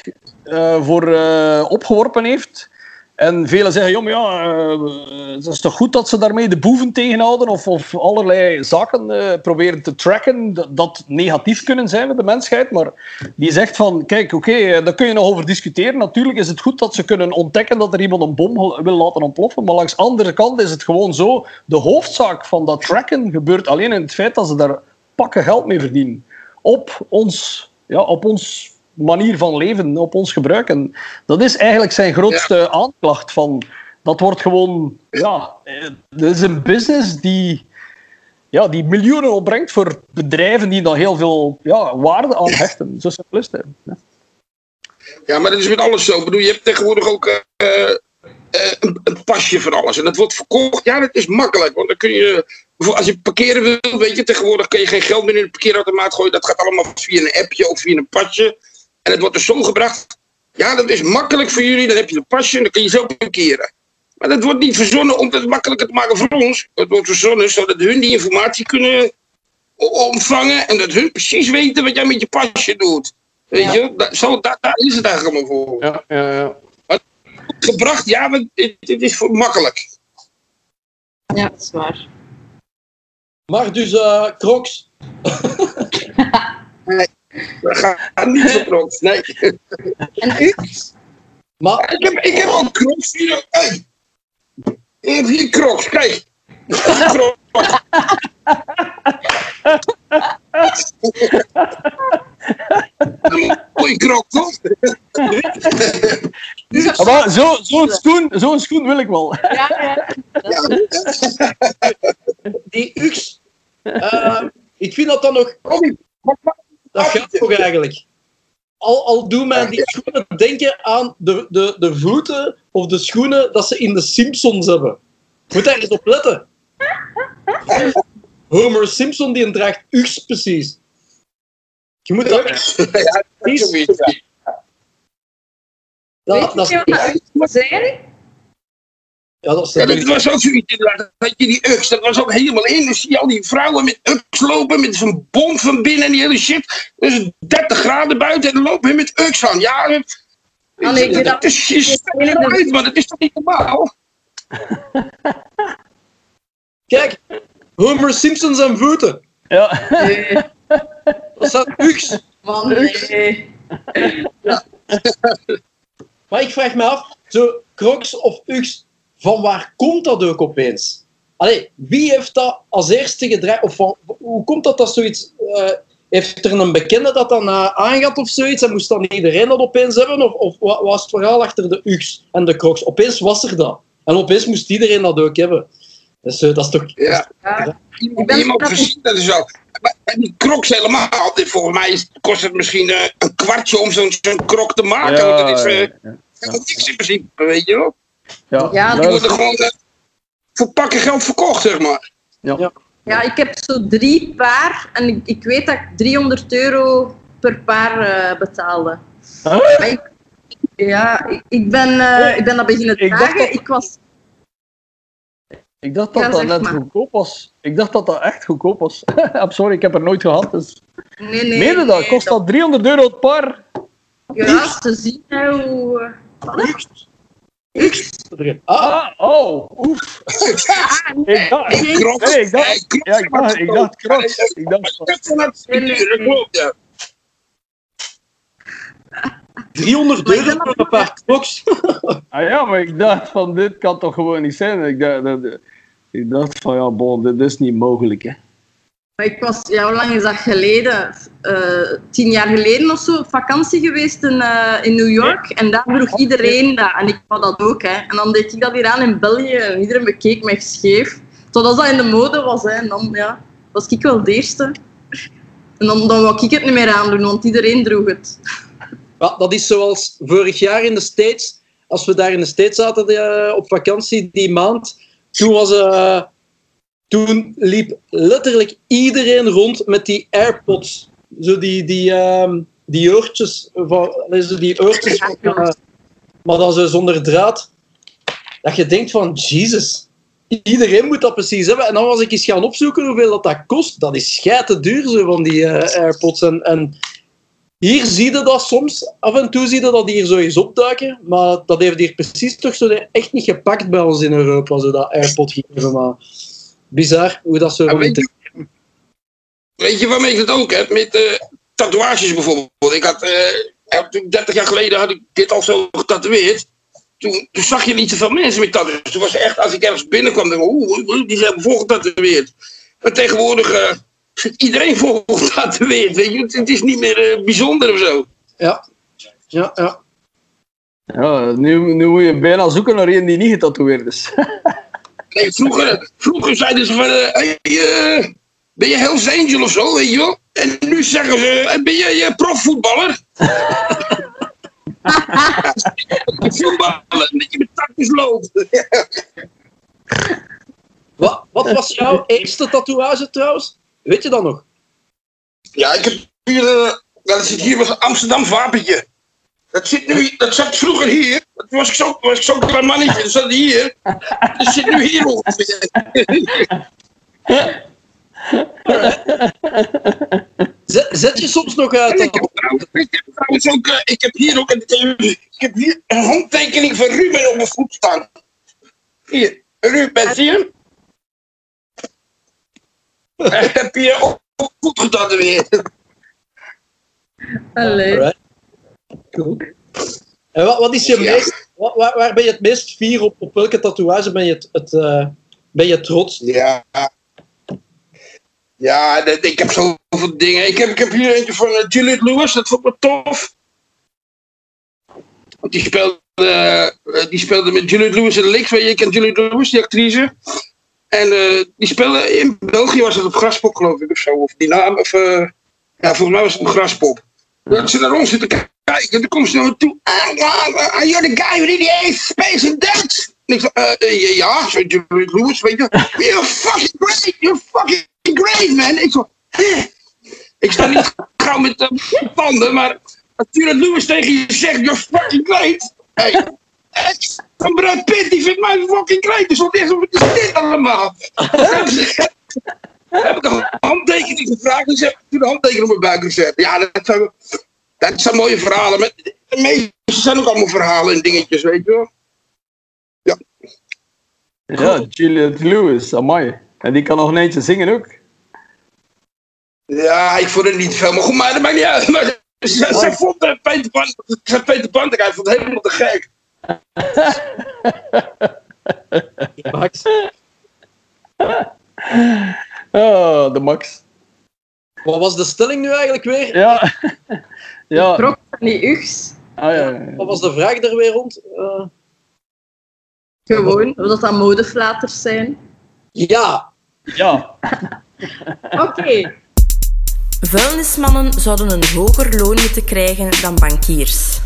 eh, voor eh, opgeworpen heeft. En velen zeggen, ja, ja, eh, het is toch goed dat ze daarmee de boeven tegenhouden of, of allerlei zaken eh, proberen te tracken dat, negatief kunnen zijn voor de mensheid. Maar die zegt van, kijk, oké, eh, daar kun je nog over discussiëren. Natuurlijk is het goed dat ze kunnen ontdekken dat er iemand een bom wil- wil laten ontploffen. Maar langs de andere kant is het gewoon zo, de hoofdzaak van dat tracken gebeurt alleen in het feit dat ze daar pakken geld mee verdienen. Op ons, ja, op ons manier van leven, op ons gebruik. En dat is eigenlijk zijn grootste aanklacht. Van, dat wordt gewoon... Ja, eh, dat is een business die, ja, die miljoenen opbrengt voor bedrijven die daar heel veel ja, waarde aan hechten. Zo simpel is het. Ja. Ja, maar dat is met alles zo. Ik bedoel, je hebt tegenwoordig ook eh, eh, een, een pasje voor alles. En dat wordt verkocht. Ja, dat is makkelijk. Want dan kun je, als je parkeren wil, weet je, tegenwoordig kun je geen geld meer in de parkeerautomaat gooien. Dat gaat allemaal via een appje of via een pasje. En het wordt er zo gebracht. Ja, dat is makkelijk voor jullie. Dan heb je een pasje en dan kun je zo parkeren. Maar dat wordt niet verzonnen om het makkelijker te maken voor ons. Het wordt verzonnen zodat hun die informatie kunnen ontvangen. En dat hun precies weten wat jij met je pasje doet. Weet Ja. je, dat, zo, daar, daar is het eigenlijk allemaal voor. Ja, ja, ja. Gebracht, ja, maar het, het is voor makkelijk. Ja, dat is waar. Maar dus, eh Crocs. Dat gaat niet zo trots. Nee. En u? Maar Ik heb, ik heb ook crocs hier. Hey. Ik heb hier crocs, kijk. Crocs. Een Mooie crocs, toch? Maar zo- zo'n schoen, zo'n schoen wil ik wel. Ja, ja. die UX, eh, ik vind dat dan nog... Wat- Dat gaat toch eigenlijk. Al, al doen mij die schoenen denken aan de, de, de voeten of de schoenen dat ze in de Simpsons hebben. Moet daar eens op letten. Homer Simpson die draagt UX precies. Je moet dat... Ja, dat is zoiets, ja. Dat, Weet dat, je wat dat zijn? Ja, dat is Ja, dat was ook zoiets inderdaad. Dat je die UX, dat was ook helemaal in. Dan zie je al die vrouwen met UX lopen, met zo'n bom van binnen en die hele shit. Dus 30 graden buiten en dan lopen met UX aan. Ja, dat, Ah, nee, ik dat, is je maar dat is toch niet normaal? Kijk, Homer Simpson zijn voeten. Ja. Nee, Dat staat UX. man, nee. Maar ik vraag me af, zo Crocs of UX, van waar komt dat ook opeens? Allee, wie heeft dat als eerste gedraaid? Of van, hoe komt dat dat zoiets... eh, heeft er een bekende dat dan uh, aangad of zoiets? En moest dan iedereen dat opeens hebben? Of, of wat was het verhaal achter de UX en de Crocs? Opeens was er dat. En opeens moest iedereen dat ook hebben. Dus eh, dat is toch... Ja. Ja. Iemand, iemand dat is- zo. Maar en die crocs helemaal. dit- Volgens mij kost het misschien eh, een kwartje om zo'n zo'n krok te maken. want dat is eh, ja, niks in principe, weet je wel. Ja. Ja, Die dat worden is- gewoon eh, voor pakken geld verkocht, zeg maar. Ja, ik heb zo drie paar en ik, ik weet dat ik 300 euro per paar eh, betaalde. Huh? Ik, ja, ik, ik ben, eh, ik ben dat beginnen Ik dacht dragen. dat- Ik was... Ik dacht dat Ja, dat net maar. goedkoop was. Ik dacht dat dat echt goedkoop was. I'm sorry, ik heb er nooit gehad. Dus... Nee, nee. Meen je dat? nee, Kost dat 300 euro het paar? Ja, te zien hè, hoe... wat? UX. Ah, Ah, oh, oef. Ik dacht, Nee, ik dacht, ja, ik dacht, ik dacht. Ik dacht, Dat is van het Nee, nee, dat nee. klopt, ja. 300 Maar ik euro voor een paar crocs. Ah ja, maar ik dacht van dit kan toch gewoon niet zijn. Ik dacht, dat, ik dacht van ja, bon, dit is niet mogelijk hè. Maar ik was, ja, hoe lang is dat geleden? Eh, tien jaar geleden of zo, op vakantie geweest in, eh, in New York. En daar droeg iedereen dat. En ik wou dat ook. Hè. En dan deed ik dat hier aan in België. En iedereen bekeek me scheef. Totdat dat in de mode was. Hè. En dan ja, was ik wel de eerste. En dan, dan wou ik het niet meer aandoen, want iedereen droeg het. Ja, dat is zoals vorig jaar in de States. Als we daar in de States zaten eh, op vakantie die maand. Toen, was, eh, toen liep letterlijk iedereen rond met die AirPods. Zo die, die, ehm, die oortjes. Van, die oortjes eh, maar dan zo zonder draad. Dat je denkt van, Jesus. Iedereen moet dat precies hebben. En dan was ik eens gaan opzoeken hoeveel dat, dat kost. Dat is schijten duur, zo van die eh, AirPods. En, en hier zie je dat soms. Af en toe zie je dat hier zo eens opduiken. Maar dat heeft hier precies toch zo echt niet gepakt bij ons in Europa, zo dat AirPod geven. Maar bizar hoe dat zo... Ja, weet, je, weet je waarmee ik het ook heb? Met eh, tatoeages bijvoorbeeld. Ik had, eh, toen 30 jaar geleden had ik dit al zo getatoeëerd. Toen, toen zag je niet zoveel mensen met tatoeages. Toen was echt, als ik ergens binnenkwam, dacht ik, oeh, die zijn vol getatoeëerd. Maar tegenwoordig eh, zit iedereen vol getatoeëerd. Weet je? Het, het is niet meer eh, bijzonder of zo. Ja. Ja, ja. Ja, nu, nu moet je bijna zoeken naar iemand die niet getatoeëerd is. Nee, vroeger, vroeger zeiden ze van, eh, hey, eh, ben je Hells Angel of zo, weet je wel? En nu zeggen ze, eh, ben je, je profvoetballer? Voetballer, dat je met takjes loopt. Wat, wat was jouw eerste tatoeage trouwens? Weet je dat nog? Ja, ik heb hier, ja, dat zit hier een Amsterdam wapentje. Dat zit nu, dat zat vroeger hier. Dat was ik zo, was ik zo'n klein mannetje, dat zat hier. Dat zit nu hier ongeveer. Zet, zet je soms nog uit? Ik heb, trouwens- ik heb trouwens ook, eh, ik heb hier ook een, ik heb hier een handtekening van Ruben op mijn voet staan. Hier, Ruben, zie je hem? Ik heb hier op op voet getatoeëerd. Allee. Cool. En wat, wat is je Ja. meest, wat, waar, waar ben je het meest fier op? Op welke tatoeage ben je, het, het, eh, ben je trots? Ja. Ja, dat, ik heb zoveel dingen. Ik heb, ik heb hier eentje van uh, Juliette Lewis, dat vond ik wel tof. Want die speelde, eh, die speelde met Juliette Lewis in de Links, weet je, je kent Juliette Lewis, die actrice. En eh, die speelde in België, was het op Graspop, geloof ik, of zo. Of die naam, of, eh, ja, volgens mij was het op Graspop. Dat ze naar ons zitten kijken, en dan komt ze naar me toe. Ah, ah, ah, you're the guy who did the ace space and Dutch. En ik zei, eh, eh, ja, Lewis, weet je. You're fucking great, you're fucking great, man. Ik zo, eh. Ik sta niet gauw met de tanden, maar als Juliette Lewis tegen je zegt, you're fucking great. Hey, van Brad Pitt, die vindt mij fucking great. Dus wat is, dit allemaal? heb ik een handtekening gevraagd en ze hebben toen een handtekening op mijn buik gezet. Ja, dat zijn, dat zijn mooie verhalen. Maar de meeste zijn ook allemaal verhalen en dingetjes, weet je wel. Ja, Juliette Lewis, amai. En die kan nog een eentje zingen ook. Ja, ik vond het niet veel. Maar goed, maar dat maakt niet uit. Maar ze, ze vond Peter Pan, ze Peter Pan, hij vond het helemaal te gek. Max? Oh, de Max. Wat was de stelling nu eigenlijk weer? Ja. Ja. Trok van die ugs. Ah, ja, ja. Wat was de vraag er weer rond? Eh, Gewoon, of dat dat modeflaters zijn. ja, ja. Oké. Vuilnismannen zouden een hoger loon moeten krijgen dan bankiers.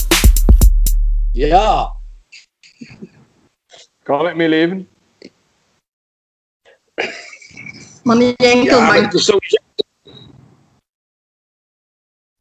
ja. Kan ik mee leven? Maar niet enkel Ja, maar bank. dat is sowieso...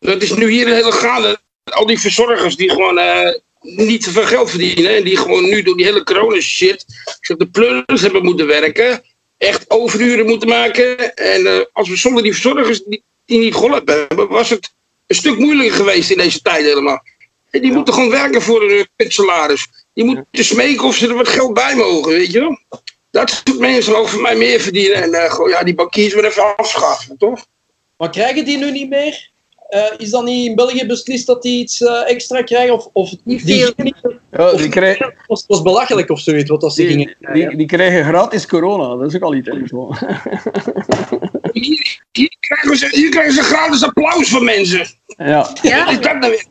Dat is nu hier een hele gaande. Al die verzorgers die gewoon eh, niet te veel geld verdienen. En die gewoon nu door die hele corona shit. de pleurs hebben moeten werken. Echt overuren moeten maken. En eh, als we zonder die verzorgers die, die niet geholpen hebben, was het een stuk moeilijker geweest in deze tijd helemaal. En die moeten gewoon werken voor een uh, salaris. Die moeten smeken of ze er wat geld bij mogen, weet je wel. Dat soort mensen mogen voor mij meer verdienen. En gewoon, ja, die bankiers weer even afschaffen, toch? Maar krijgen die nu niet meer? Eh, is dat niet in België beslist dat die iets eh, extra krijgen? Of, of Niet die veel. gingen- Ja, die, krijgen, was, was belachelijk of zoiets, wat dat ze die, gingen krijgen. die, die krijgen gratis corona. Dat is ook al iets. Hier, hier, krijgen ze, hier krijgen ze gratis applaus van mensen. Ja. Wat Ja, is dat nou weer?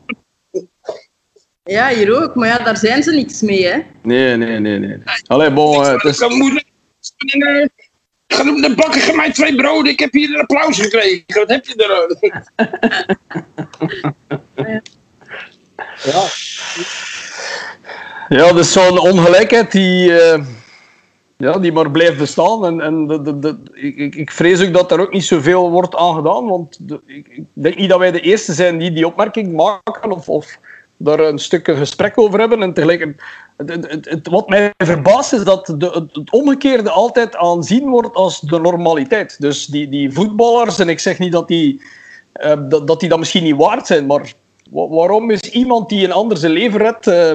ja, hier ook. Maar ja, daar zijn ze niks mee, hè. Nee, nee, nee. nee. Allee, bon, eh, het is... ga de bakken, geef mij twee broden. Ik heb hier een applaus gekregen. Wat heb je er? Ja. Ja, dus zo'n ongelijkheid die, eh, ja, die maar blijft bestaan. En, en de, de, de, ik, ik- ik vrees ook dat er ook niet zoveel wordt aan gedaan. Want de- ik, ik denk niet dat wij de eerste zijn die die opmerking maken of, of daar een stuk een gesprek over hebben. En tegelijk, het, het, het- het- wat mij verbaast is dat de, het, omgekeerde altijd aanzien wordt als de normaliteit. Dus die, die voetballers, en ik zeg niet dat die, eh, dat, dat die dat misschien niet waard zijn, maar wa- waarom is iemand die een ander zijn leven redt, eh,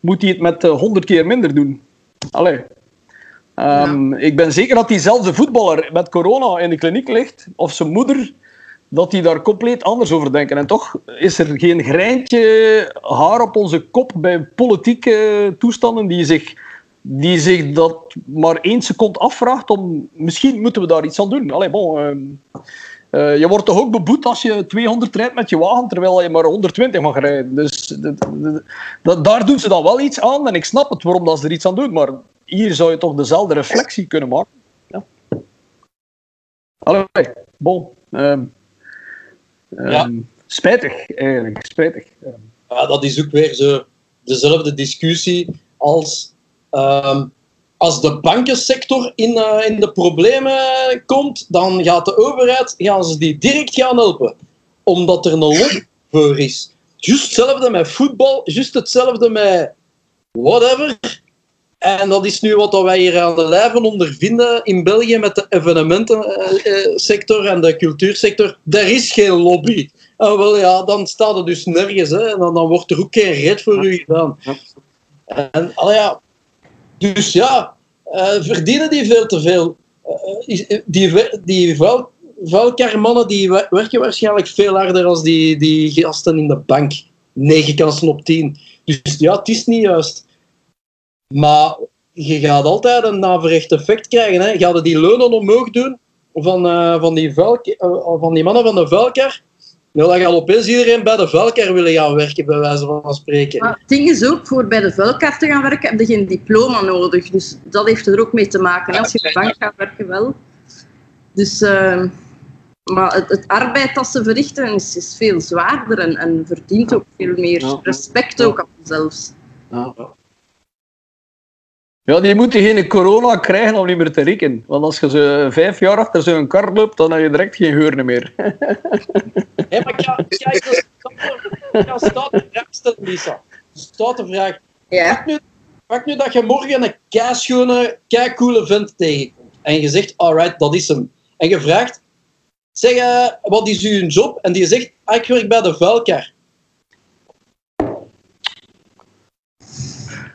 moet hij het met honderd keer minder doen? Allee. Ehm, Ik ben zeker dat diezelfde voetballer met corona in de kliniek ligt, of zijn moeder, dat die daar compleet anders over denken. En toch is er geen greintje haar op onze kop bij politieke toestanden die zich, die zich dat maar één seconde afvraagt om misschien moeten we daar iets aan doen. Allee, bon, ehm, eh, je wordt toch ook beboet als je 200 rijdt met je wagen, terwijl je maar 120 mag rijden. Dus daar doen ze dan wel iets aan. En ik snap het waarom dat ze er iets aan doen. Maar hier zou je toch dezelfde reflectie kunnen maken. Ja. Allee, bon. ehm, ehm, Ja. Spijtig, eigenlijk. Spijtig. Ja, dat is ook weer zo dezelfde discussie als ehm, als de bankensector in, eh, in de problemen komt, dan gaat de overheid gaan ze die direct gaan helpen. Omdat er een lobby voor is. Juist hetzelfde met voetbal, juist hetzelfde met whatever. En dat is nu wat wij hier aan de lijven ondervinden in België met de evenementensector en de cultuursector. Er is geen lobby. Ah, wel ja, dan staat het dus nergens. Hè. En dan, dan wordt er ook geen red voor u gedaan. En, ja. Dus ja, eh, verdienen die veel te veel. Eh, is- die die vuil, vuilkarmannen die we- werken waarschijnlijk veel harder als die, die gasten in de bank. 9 kansen op 10. Dus ja, het is niet juist. Maar je gaat altijd een naverrecht effect krijgen. Hè. Je die leunen omhoog doen van, eh, van, die eh, van die mannen van de vuilkar? Nou, dan gaat opeens iedereen bij de vuilkar willen gaan werken, bij wijze van spreken. Maar het ding is ook, voor bij de vuilkar te gaan werken, heb je geen diploma nodig. Dus dat heeft er ook mee te maken. Als je op de bank gaat werken, wel. Dus, eh, maar het, het arbeid dat ze verrichten is, is veel zwaarder en, en verdient ook veel meer respect ook al zelfs. Ja, die moeten geen corona krijgen om niet meer te rekenen. Want als je ze vijf jaar achter zo'n kar loopt, dan heb je direct geen geur meer. Hé, maar ga staat de vraag stellen, Lisa. Staat de vraag. Ja. Pak nu, pak nu dat je morgen een keischone, keicoole vent tegenkomt. En je zegt, alright, dat is hem. En je vraagt, zeg, eh, wat is uw job? En die zegt, ah, ik werk bij de vuilkar.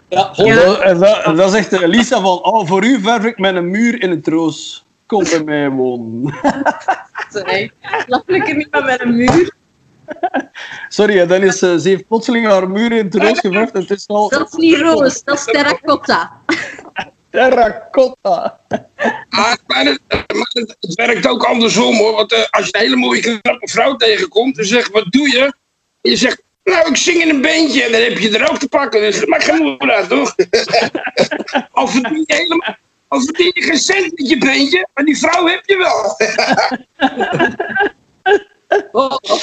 Ja, Ja. En dat- En dat, en dat zegt eh, Lisa van, oh, voor u verf ik met een muur in het roos. Kom bij mij wonen. Lukt er niet meer met een muur. Sorry, dan is, eh, ze heeft plotseling haar muur in het roos geverfd. en Het is al Dat is niet roos, dat is terracotta. terracotta. Maar, maar, het, maar het, het werkt ook andersom hoor. Want eh, als je een hele mooie knappe vrouw tegenkomt en zegt: Wat doe je? En je zegt: Nou, ik zing in een bandje en dan heb je er ook te pakken. Dus dat maakt geen uit, toch? al, verdien je helemaal, al verdien je geen cent met je bandje, maar die vrouw heb je wel. oh, oh.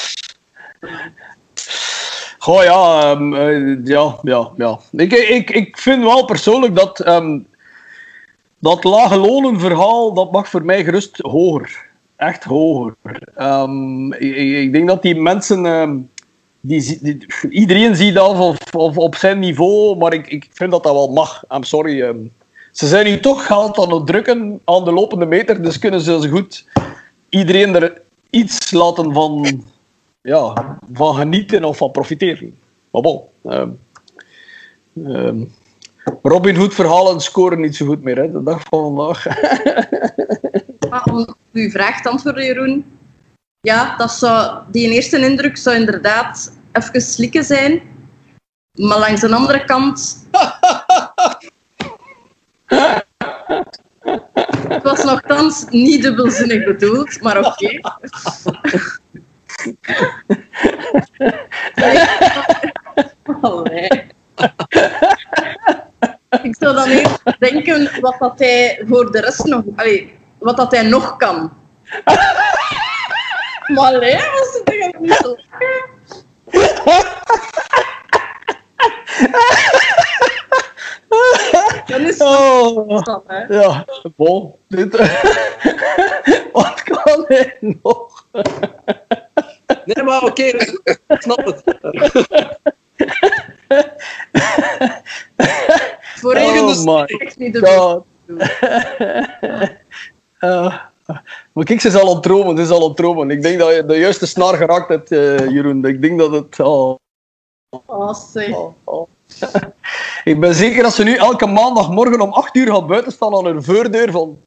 Goh ja, ehm, eh, ja, ja, ja. Ik, ik, ik vind wel persoonlijk dat ehm, dat lage lonen verhaal, dat mag voor mij gerust hoger. Echt hoger. Ehm, ik, ik- denk dat die mensen, die, iedereen ziet dat of, op zijn niveau, maar ik, ik vind dat dat wel mag. I'm sorry. ehm. ze zijn nu toch geld aan het drukken aan de lopende meter, dus kunnen ze zo goed iedereen er iets laten van ja, van genieten of van profiteren. Maar bon. ehm, ehm, Robin Hood verhalen scoren niet zo goed meer, hè, de dag van vandaag. Maar om uw vraag te antwoorden, Jeroen. ja, dat die eerste indruk zou inderdaad even slikken zijn. Maar langs de andere kant... Het was nogthans niet dubbelzinnig bedoeld, maar oké. Ik zou dan eerst denken wat dat hij voor de rest nog... Wat dat hij nog kan. Maar allee, was het toch niet zo... Dan is Oh, dat, hè. ja, bon. Dit, wat kan hij nog? Nee, maar oké, ik snap het. Voor Oh my niet god. Maar kijk, ze is al ontromen, ze is al ontromen. Ik denk dat je de juiste snaar geraakt hebt, eh, Jeroen. Ik denk dat het... Oh, Oh, zeg. oh, oh. Ik ben zeker dat ze nu elke maandagmorgen om 8 uur gaat buiten staan aan hun voordeur van...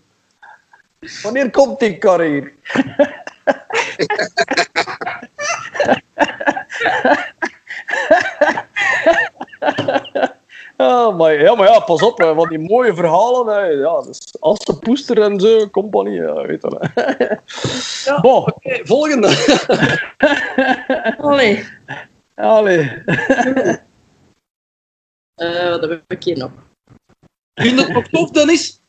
Wanneer komt die kar hier? Ja, maar, ja, maar ja, pas op, hè, van die mooie verhalen. Hè, ja, dus Asse Poester en zo, compagnie, ja, weet je wel. Ja. Bon, Oké, volgende. Allee. allee. Eh, wat heb ik hier nog? Vind je het nog tof, Dennis?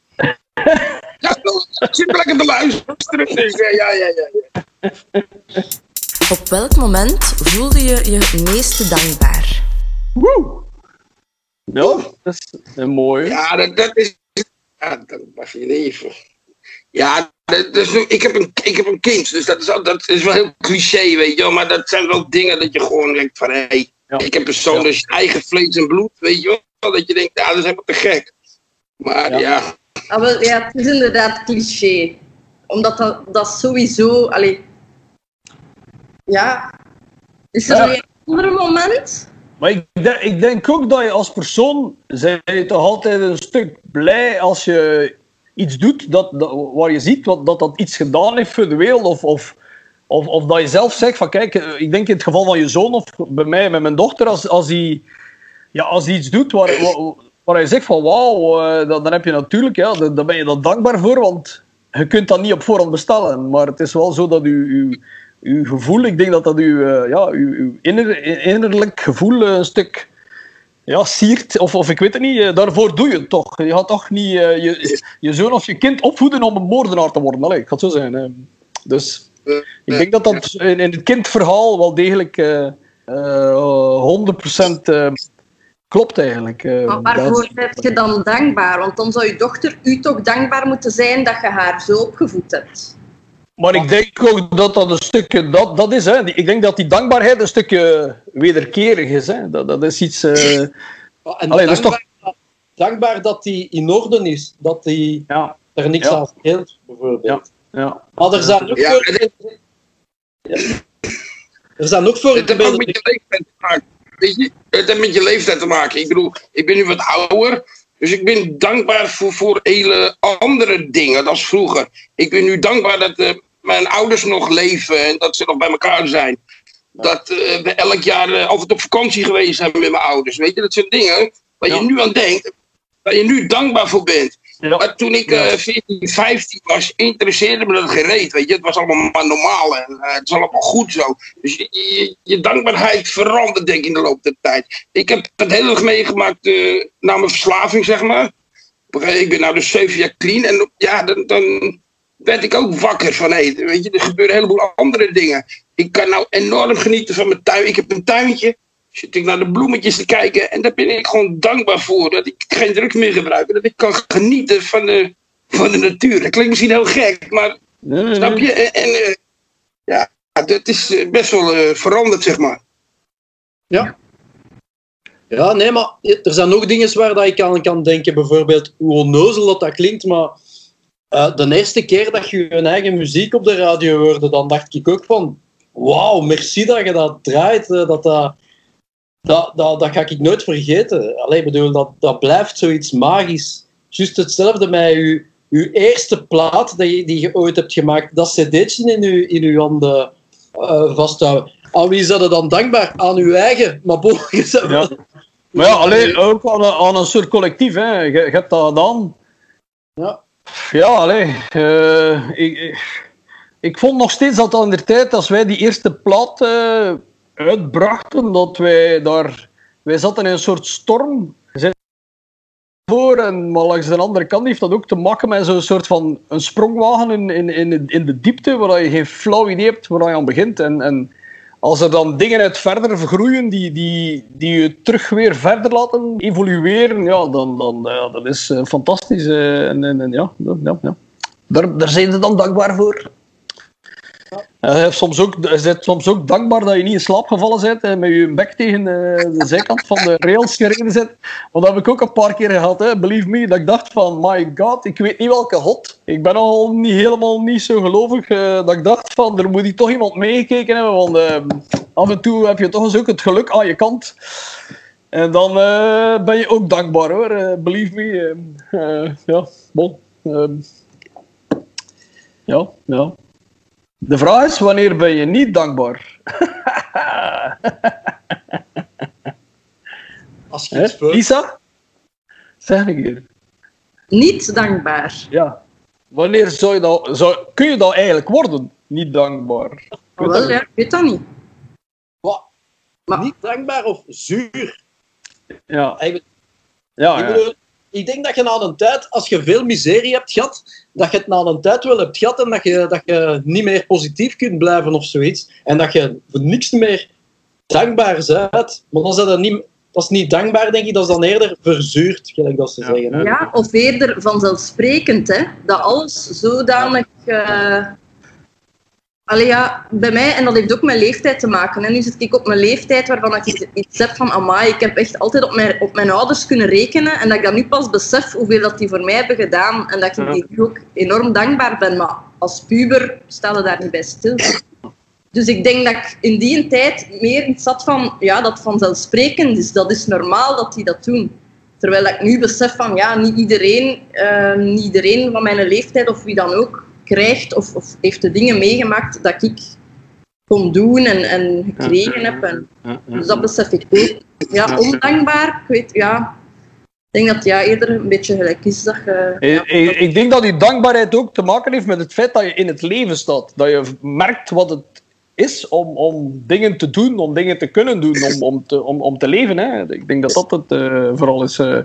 Ja, ik zit lekker te luisteren. Dus ja, ja, ja. ja. Op welk moment voelde je je het meeste dankbaar? Woe. Ja, dat is een mooie. Ja, dat, dat is. Ja, dat was je leven. Ja, dat, dat is, ik, heb een, ik heb een kind, dus dat is, al- dat is wel heel cliché, weet je wel. Maar dat zijn wel dingen dat je gewoon denkt van, hé, hey, Ja. ik heb een zoon, Ja. is eigen vlees en bloed, weet je wel. Dat je denkt, ja, dat is helemaal te gek. Maar Ja. ja, Ah, wel, ja, het is inderdaad cliché. Omdat dat, dat sowieso... Allee, ja. Is er een ander moment? Maar ik, ik denk ook dat je als persoon, je toch altijd een stuk blij als je iets doet dat, dat, waar je ziet dat dat iets gedaan heeft voor de wereld. Of, of, of, of dat je zelf zegt van kijk, eh, ik denk in het geval van je zoon of bij mij met mijn dochter, als, als, hij, ja, als hij iets doet waar, waar, je zegt van wauw, eh, dan, dan heb je natuurlijk, ja, dan, dan ben je er dankbaar voor, want je kunt dat niet op voorhand bestellen. Maar het is wel zo dat u, uw gevoel, ik denk dat dat uw, eh, ja, uw, inner, innerlijk gevoel eh, een stuk ja, siert. Of, of ik weet het niet, eh, daarvoor doe je het toch. Je gaat toch niet je, je zoon of je kind opvoeden om een moordenaar te worden. Allee, ik ga zo zijn. Dus ik denk dat dat in, het kindverhaal wel degelijk eh eh 100% eh, klopt eigenlijk. Maar waarvoor ben je dan dankbaar? Want dan zou je dochter u toch dankbaar moeten zijn dat je haar zo opgevoed hebt. Maar ik denk ook dat dat een stukje, dat, dat is, hè. Ik denk dat die dankbaarheid een stukje wederkerig is. Hè. Dat, dat is iets, eh, Ja, En Allee, dat is dankbaar, dankbaar dat die in orde is. Dat die ja, er niks Ja. aan scheelt, bijvoorbeeld. ja. Maar er zijn ook Ja, voor... Ja. Er zijn ook het heeft ook met je leeftijd te maken. Weet je, het heeft met je leeftijd te maken. Ik bedoel, ik ben nu wat ouder. Dus ik ben dankbaar voor, voor hele andere dingen dan vroeger. Ik ben nu dankbaar dat eh, mijn ouders nog leven en dat ze nog bij elkaar zijn. Dat eh, we elk jaar eh, altijd op vakantie geweest zijn met mijn ouders. Weet je, dat zijn dingen waar Ja. je nu aan denkt, waar je nu dankbaar voor bent. Ja. Maar toen ik eh 14, 15 was, interesseerde me dat gereed. Weet je? Het was allemaal maar normaal en eh, het is allemaal goed zo. Dus je, je, je dankbaarheid verandert denk ik in de loop der tijd. Ik heb het heel erg meegemaakt na mijn verslaving, zeg maar. Ik ben nou dus zeven jaar clean en ja, dan, dan werd ik ook wakker van hé, weet je, er gebeuren een heleboel andere dingen. Ik kan nou enorm genieten van mijn tuin. Ik heb een tuintje. Zit ik naar de bloemetjes te kijken en daar ben ik gewoon dankbaar voor dat ik geen drugs meer gebruik. en Dat ik kan genieten van de, van de natuur. Dat klinkt misschien heel gek, maar Nee, nee, snap je? En, en, eh, ja, dat is eh, best wel eh, veranderd, zeg maar. Ja, nee, maar er zijn nog dingen waar dat ik aan kan denken. Bijvoorbeeld, hoe onnozel dat, dat klinkt, maar eh, de eerste keer dat je je eigen muziek op de radio hoorde, dan dacht ik ook van, wauw, merci dat je dat draait. eh, Dat, dat, dat, dat, dat ga ik nooit vergeten. Allee, ik bedoel, dat, dat blijft zoiets magisch. Juist hetzelfde met je, je eerste plaat die je, die je ooit hebt gemaakt. Dat cd'tje in je, in uw handen eh, vasthouden. Aan wie zijn dan dankbaar? Aan uw eigen, maar Ja. Maar ja, alleen ook aan een, aan een soort collectief. Hè. Je, je hebt dat gedaan. Ja. Ja, allee. eh, ik, ik, vond nog steeds dat aan de tijd, als wij die eerste plaat eh, uitbrachten, dat wij daar... Wij zaten in een soort storm. Voor, en, maar langs de andere kant heeft dat ook te maken met zo'n soort van een sprongwagen in, in, in, in de diepte, waar je geen flauw idee hebt waar je aan begint. En, en als er dan dingen uit verder vergroeien die, die, die je terug weer verder laten evolueren, ja, dan, dan ja, dat is eh, fantastisch. eh, en, en, en ja, ja, ja. Daar, daar zijn ze dan dankbaar voor. Ja, soms ook, je soms ook dankbaar dat je niet in slaap gevallen bent en met je bek tegen eh, de zijkant van de rails gereden bent. Want dat heb ik ook een paar keer gehad, hè. believe me. Dat ik dacht van, my god, ik weet niet welke hot. Ik ben al niet, helemaal niet zo gelovig. eh, dat ik dacht van, er moet toch iemand meegekeken hebben. Want eh, af en toe heb je toch eens ook het geluk aan je kant. En dan ben je ook dankbaar hoor, believe me. ja, bon. ehm. ja, ja. De vraag is, wanneer ben je niet dankbaar? Als je iets speelt. Lisa? Zeg ik hier. Niet dankbaar. Ja. Wanneer zou je dat, zou, kun je dat eigenlijk worden? Niet dankbaar. Ik weet Oh, dat wel, ja, ik weet dat niet. Wat? Maar- Niet dankbaar of zuur? Ja, Eigenlijk, ja, ik, ja. bedoel, ik denk dat je na een tijd, als je veel miserie hebt gehad, dat je het na een tijd wel hebt gehad en dat je, dat je niet meer positief kunt blijven of zoiets. En dat je voor niks meer dankbaar bent. Maar dan is dat, niet, dat is niet dankbaar, denk ik. Dat is dan eerder verzuurd, gelijk dat ze Ja. zeggen. Hè? Ja, of eerder vanzelfsprekend, hè. Dat alles zodanig... eh Allee, ja, bij mij, en dat heeft ook met leeftijd te maken. En nu zit ik op mijn leeftijd waarvan ik iets heb van, amai, ik heb echt altijd op mijn, op mijn ouders kunnen rekenen en dat ik dat nu pas besef hoeveel dat die voor mij hebben gedaan en dat ik die nu ook enorm dankbaar ben. Maar als puber stelde daar niet bij stil. Dus ik denk dat ik in die tijd meer iets had van, ja, dat vanzelfsprekend is. Dat is normaal dat die dat doen. Terwijl ik nu besef van, ja, niet iedereen, eh, niet iedereen van mijn leeftijd of wie dan ook krijgt of, of heeft de dingen meegemaakt dat ik kon doen en, en gekregen heb. En, Ja, ja. dus dat besef ik ook. Ja, ondankbaar, ik weet, ja. Ik denk dat ja, eerder een beetje gelijk is dat je... Ik, ik- ik denk dat die dankbaarheid ook te maken heeft met het feit dat je in het leven staat. Dat je merkt wat het is om, om dingen te doen, om dingen te kunnen doen, om, om, te, om, om te leven. Hè. Ik denk dat dat het eh, vooral is. eh,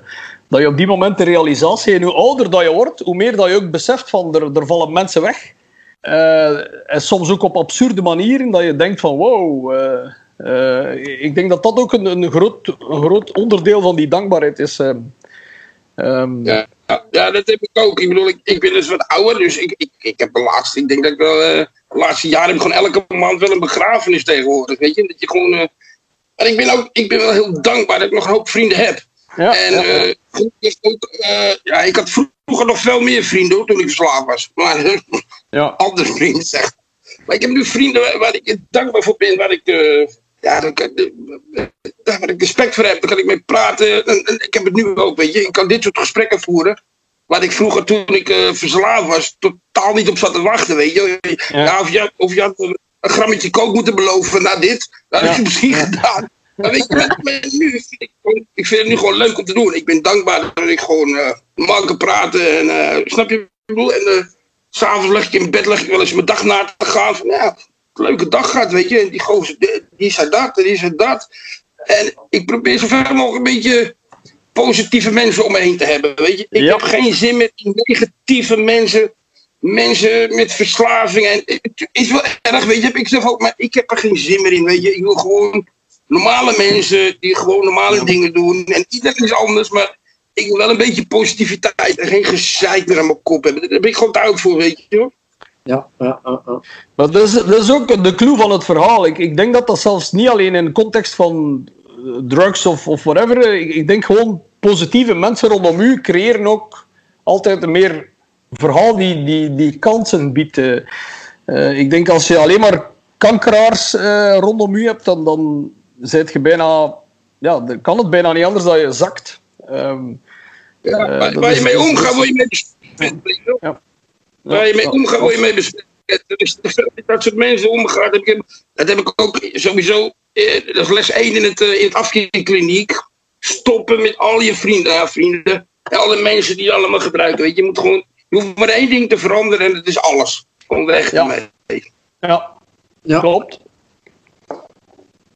dat je op die moment de realisatie, en hoe ouder dat je wordt, hoe meer dat je ook beseft van er, er vallen mensen weg. Eh, en soms ook op absurde manieren, dat je denkt van wow. eh, eh, ik denk dat dat ook een, een, groot, groot onderdeel van die dankbaarheid is. eh. Ehm, Ja, ja, dat heb ik ook. Ik bedoel, ik, ik ben dus wat ouder, dus ik, ik, ik heb de laatste, ik denk dat ik wel, de laatste jaren heb gewoon elke maand wel een begrafenis tegenwoordig, weet je. Dat je gewoon, maar ik ben ook, ik ben wel heel dankbaar dat ik nog een hoop vrienden heb. Ja, En ja. eh, gelukkig ook, eh, ja, ik had vroeger nog veel meer vrienden toen ik verslaafd was. Maar ja. andere vrienden zeg. Maar ik heb nu vrienden waar, ik dankbaar voor ben, waar ik, eh, ja, daar, waar ik respect voor heb. Daar kan ik mee praten. En, en ik heb het nu ook, weet je. Ik kan dit soort gesprekken voeren. Waar ik vroeger, toen ik eh, verslaafd was, totaal niet op zat te wachten, weet je. Ja. of, je had, of je had een grammetje kook moeten beloven na dit. Dat Ja. je misschien gedaan. Maar weet je, met, met nu vind ik, vind het nu gewoon leuk om te doen. Ik ben dankbaar dat ik gewoon eh normaal kan praten. En, eh, snap je wat ik bedoel? En eh, s'avonds leg ik in bed leg ik wel eens mijn dag na te gaan. Van, ja, een leuke dag gehad, weet je. En die gozer, die, zei dat en die zei dat. En ik probeer zoveel mogelijk een beetje positieve mensen om me heen te hebben, weet je. Ik Ja. heb geen zin met negatieve mensen. Mensen met verslaving. En het is wel erg, weet je. Ik zelf ook, maar ik heb er geen zin meer in, weet je. Ik wil gewoon normale mensen die gewoon normale dingen doen. En iedereen is anders, maar ik wil wel een beetje positiviteit en geen gezeik meer aan mijn kop hebben. Daar ben ik gewoon duidelijk voor, weet je. hoor. Ja, ja, ja, ja. Maar dat is, dat is ook de clue van het verhaal. Ik, ik denk dat dat zelfs niet alleen in de context van eh, drugs of, of whatever. eh, Ik, ik denk gewoon positieve mensen rondom u creëren ook altijd een meer verhaal die, die, die kansen biedt. eh. Eh, ik denk als je alleen maar kankeraars eh, rondom u hebt, dan, dan zijt je bijna. Ja, dan kan het bijna niet anders dan je zakt. Ehm, Ja, Eh, waar, dat waar is- je mee omgaat, word je mee besmet. Ja. Waar je mee omgaat, word je mee besmet. dat soort mensen omgaat. heb ik- Dat heb ik ook sowieso. eh, Dat is les 1 in het, eh, in het afkeerkliniek. Stoppen met al je vrienden. Ja, vrienden. En alle mensen die je allemaal gebruiken. Weet je, je moet gewoon. Je hoeft maar één ding te veranderen en dat is alles. Gewoon weg Ja. ermee. Ja, Ja. klopt.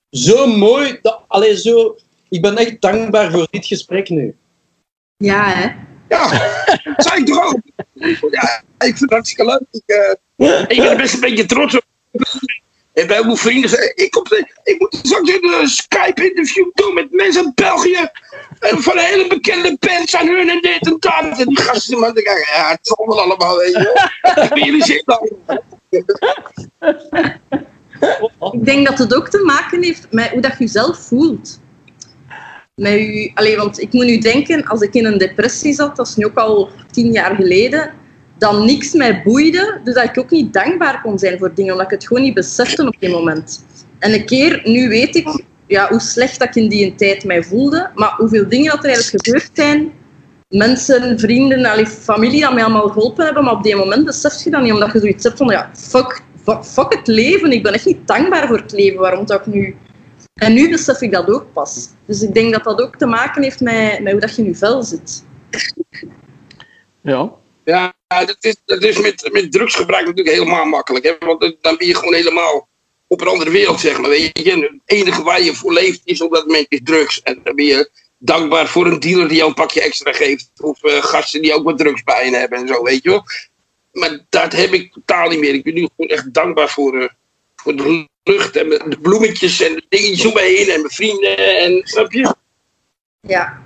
Zo mooi. Dat, allee, zo, ik ben echt dankbaar voor dit gesprek nu. Ja, hè. Ja, dat zei ik toch ook. Ja, ik vind het hartstikke leuk. Ik, eh, ik ben best een beetje trots op. En bij mijn vrienden zei ik, op de, ik moet straks een eh, Skype-interview doen met mensen uit België. En van hele bekende bands aan hun en dit en dat. En die gasten, man, ik, ja, het zal wel allemaal, weet je. Ik ben jullie zin dan. Ik denk dat het ook te maken heeft met hoe dat je jezelf voelt. Met u, allee, want ik moet nu denken, als ik in een depressie zat, dat is nu ook al tien jaar geleden, dat niks mij boeide, dus dat ik ook niet dankbaar kon zijn voor dingen, omdat ik het gewoon niet besefte op die moment. En een keer, nu weet ik ja, hoe slecht dat ik in die tijd mij voelde, maar hoeveel dingen dat er eigenlijk gebeurd zijn, mensen, vrienden, familie dat mij allemaal geholpen hebben, maar op die moment besef je dat niet, omdat je zoiets hebt van, ja, fuck, fuck, het leven, ik ben echt niet dankbaar voor het leven, waarom zou ik nu... En nu besef ik dat ook pas. Dus ik denk dat dat ook te maken heeft met, met hoe dat je in je vel zit. Ja. Ja, dat is, dat is met, met drugsgebruik natuurlijk helemaal makkelijk. Hè? Want dan ben je gewoon helemaal op een andere wereld, zeg maar. Weet je? En Het enige waar je voor leeft is op dat moment is drugs. En dan ben je dankbaar voor een dealer die jou een pakje extra geeft. Of eh, gasten die ook wat drugs bij je hebben en zo, weet je wel. Maar dat heb ik totaal niet meer. Ik ben nu gewoon echt dankbaar voor, eh, voor de lucht en de bloemetjes en de dingetjes om me heen en mijn vrienden. En, snap je? Ja.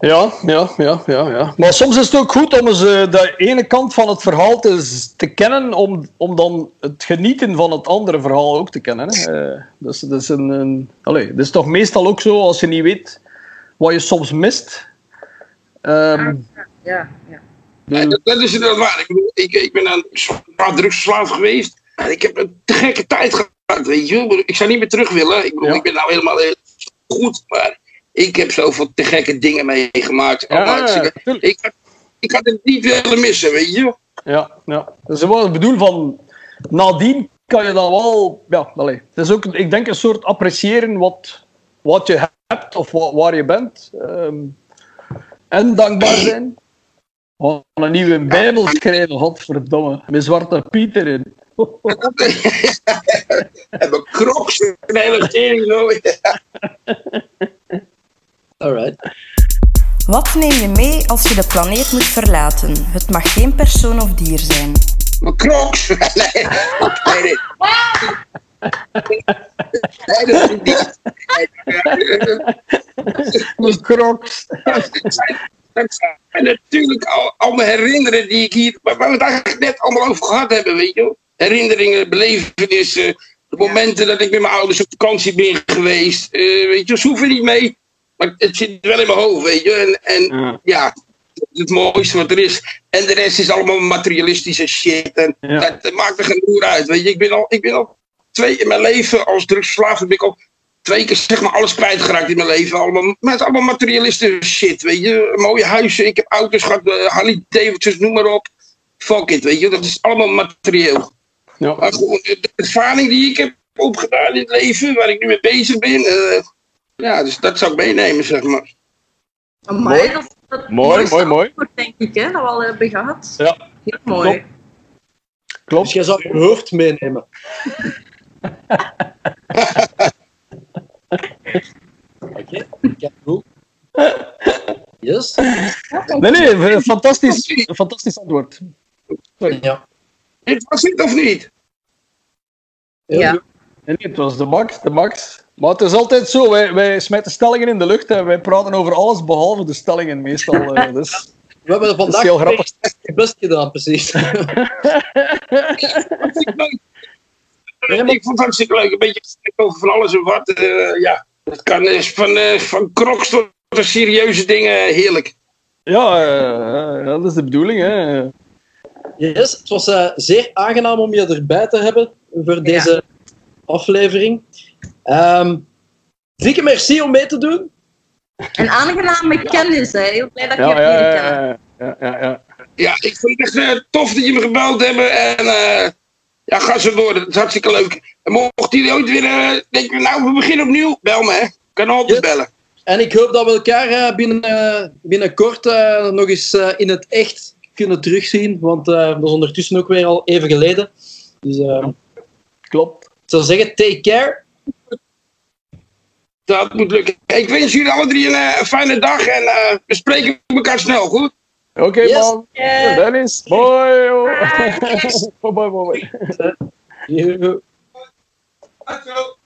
Ja, ja, ja, ja, ja. Maar soms is het ook goed om eens eh, de ene kant van het verhaal te, te kennen, om, om dan het genieten van het andere verhaal ook te kennen. Hè. Eh, dus dat is, een, een, allee, dat is toch meestal ook zo, als je niet weet wat je soms mist. Ehm, Ja, ja. Ja, dat, dat is inderdaad waar. Ik, bedoel, ik, ik ben aan zwaar drugsverslaafd geweest. En ik heb een te gekke tijd gehad, weet je. Ik zou niet meer terug willen. Ik bedoel, Ja. ik ben nou helemaal heel goed. Maar ik heb zoveel te gekke dingen meegemaakt. Ja, ik, had, ik had het niet willen missen, weet je. Ja, ja. Dat is wel het bedoel van. Nadien kan je dan wel. Ja, allee. Het is ook, ik denk, een soort appreciëren wat, wat je hebt of wa- waar je bent. Ehm, en dankbaar zijn. We gaan een nieuwe Bijbel schrijven, godverdomme. Met Zwarte Piet erin. en mijn en de hele tering alright. Wat neem je mee als je de planeet moet verlaten? Het mag geen persoon of dier zijn. Mijn crocs. nee, nee, nee. Nee, dat is niet. Mijn crocs. Zijn natuurlijk al, al mijn herinneringen die ik hier, waar we het eigenlijk net allemaal over gehad hebben, weet je wel. Herinneringen, belevenissen, de momenten dat ik met mijn ouders op vakantie ben geweest, eh, weet je, ze hoeven niet mee, maar het zit wel in mijn hoofd, weet je. En, en Ja. het mooiste wat er is. En de rest is allemaal materialistische shit. En Ja. dat, dat maakt er geen uit. Weet je, ik ben al, ik ben al twee in mijn leven als drugsverslaafde ben ik al twee keer zeg maar alles kwijtgeraakt in mijn leven. Allemaal, met allemaal materialistische shit. Weet je, mooie huizen. Ik heb auto's gehad, eh, Harley Davidsons, noem maar op. Fuck it, weet je, dat is allemaal materieel. Ja. Maar gewoon de, de ervaring die ik heb opgedaan in het leven, waar ik nu mee bezig ben. eh, ja, dus dat zou ik meenemen, zeg maar. Amai, Mooi. dat Mooi, mooi, mooi. denk ik, hè, dat we al hebben gehad. Ja. Heel mooi. Klopt. Klopt. Dus jij zou je hoofd meenemen. Oké, okay. cool. Yes. Nee, nee, een fantastisch, fantastisch antwoord. Ja. Dit was het of niet? Ja. Nee, nee, het was de max, de max. Maar het is altijd zo, wij, wij smijten stellingen in de lucht en wij praten over alles behalve de stellingen meestal. eh, dus We hebben dat is vandaag heel grappig. het best gedaan, precies. Ik vond het hartstikke leuk. Een beetje gesprek over van alles en wat. eh, ja, het kan eh, van, eh, van crocs tot serieuze dingen. Heerlijk. Ja, eh, eh, dat is de bedoeling. Hè. Yes, het was eh, zeer aangenaam om je erbij te hebben voor deze aflevering. Ehm dikke merci om mee te doen. Een aangename kennis, hè. Heel blij dat je Ja, hebt ja, ja, ja, ja, ja, ik vind het echt eh, tof dat je me gebeld hebben. En eh, ja, ga zo door. Dat is hartstikke leuk. En mochten jullie ooit weer eh, denken, nou, we beginnen opnieuw. Bel me, hè. Kan altijd Yes. bellen. En ik hoop dat we elkaar eh, binnen, eh, binnenkort eh, nog eens eh, in het echt kunnen terugzien. Want eh, dat is ondertussen ook weer al even geleden. Dus Klopt. ik zou zeggen, take care. Dat moet lukken. Ik wens jullie alle drie een, fijne dag. En eh, we spreken elkaar snel, goed? Oké, Yes. man. Eh, Dennis. Bye. bye, bye, bye. Yo. Tot zo.